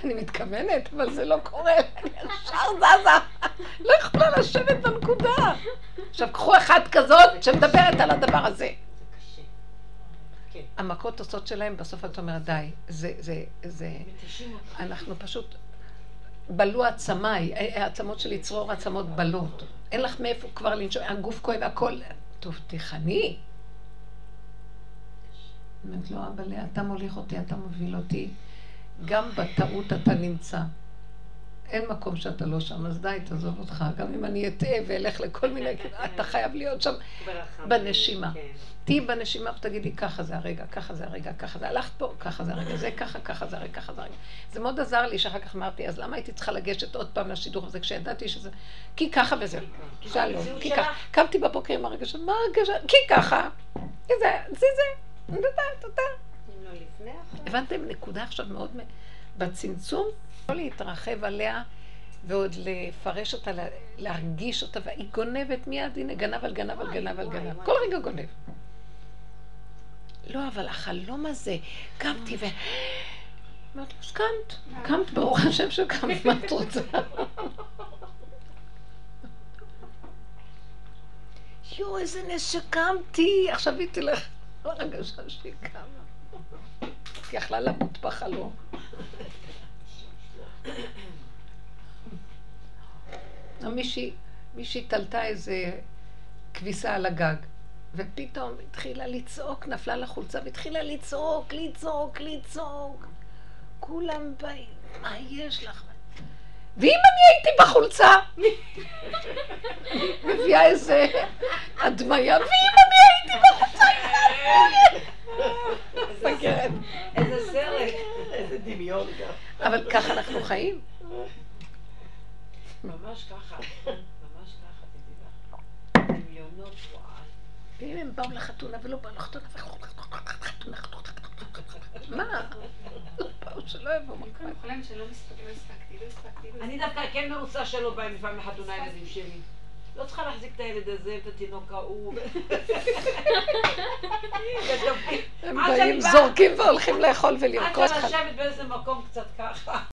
אני מתכוונת, אבל זה לא קורה, אני ישר זזה. לא יכולה לשבת בנקודה. עכשיו, קחו אחת כזאת שמדברת על הדבר הזה. המכות עושות שלהם, בסוף את אומרת, די, זה, זה, זה, אנחנו פשוט, בלו עצמיי, העצמות של יצרור עצמות בלות. אין לך מאיפה כבר לנשום, הגוף כואב, הכל. טוב, תיכני. אומרת לו, אבל אתה מוליך אותי, אתה מוביל אותי. גם בטעות אתה נמצא. אין מקום שאתה לא שם, אז די, תעזוב אותך. גם אם אני אטעה ואלך לכל מיני, אתה חייב להיות שם בנשימה. כן. תהיי בנשימה ותגידי, ככה זה הרגע, ככה זה הרגע, ככה זה, הלכת פה, ככה זה הרגע, זה ככה, ככה זה הרגע, ככה זה הרגע. זה מאוד עזר לי שאחר כך אמרתי, אז למה הייתי צריכה לגשת עוד פעם לשידור הזה כשידעתי שזה... כי ככה וזהו. שלום, כי ככה. קמתי בבוקר עם הרגשה, מה הרגשה? כי ככה. זה, זה, זה. תודה, תודה. הבנתם? נקודה עכשיו מאוד... בצמצום, לא להתרחב עליה ועוד לפרש אותה, להרגיש אותה, והיא גונבת מיד, הנה גנב על גנב על גנב על גנב. כל רגע גונב. לא, אבל החלום הזה, קמתי ו... אמרתי לו, אז קמת, קמת, ברוך השם שקמת, מה את רוצה? יואו, איזה נס שקמתי, עכשיו היא תלך הרגשה שהיא קמה. היא יכלה למות בחלום. מישהי, מישהי תלתה איזה כביסה על הגג. ופתאום התחילה לצעוק, נפלה לחולצה והתחילה לצעוק, לצעוק, לצעוק. כולם באים, מה יש לך? ואם אני הייתי בחולצה? מביאה איזה הדמיה, ואם אני הייתי בחולצה? איזה סרט. איזה דמיון גם. אבל ככה אנחנו חיים. ממש ככה. ואם הם באו לחתונה ולא באו לחתונה, חתונה, מה? שלא יבואו מקום. אני דווקא כן מרוצה שלא באים לפעמים לחתונה הילדים שלי. לא צריכה להחזיק את הילד הזה ואת התינוק ההוא. הם באים, זורקים והולכים לאכול ולרקוד. עד לשבת באיזה מקום קצת ככה.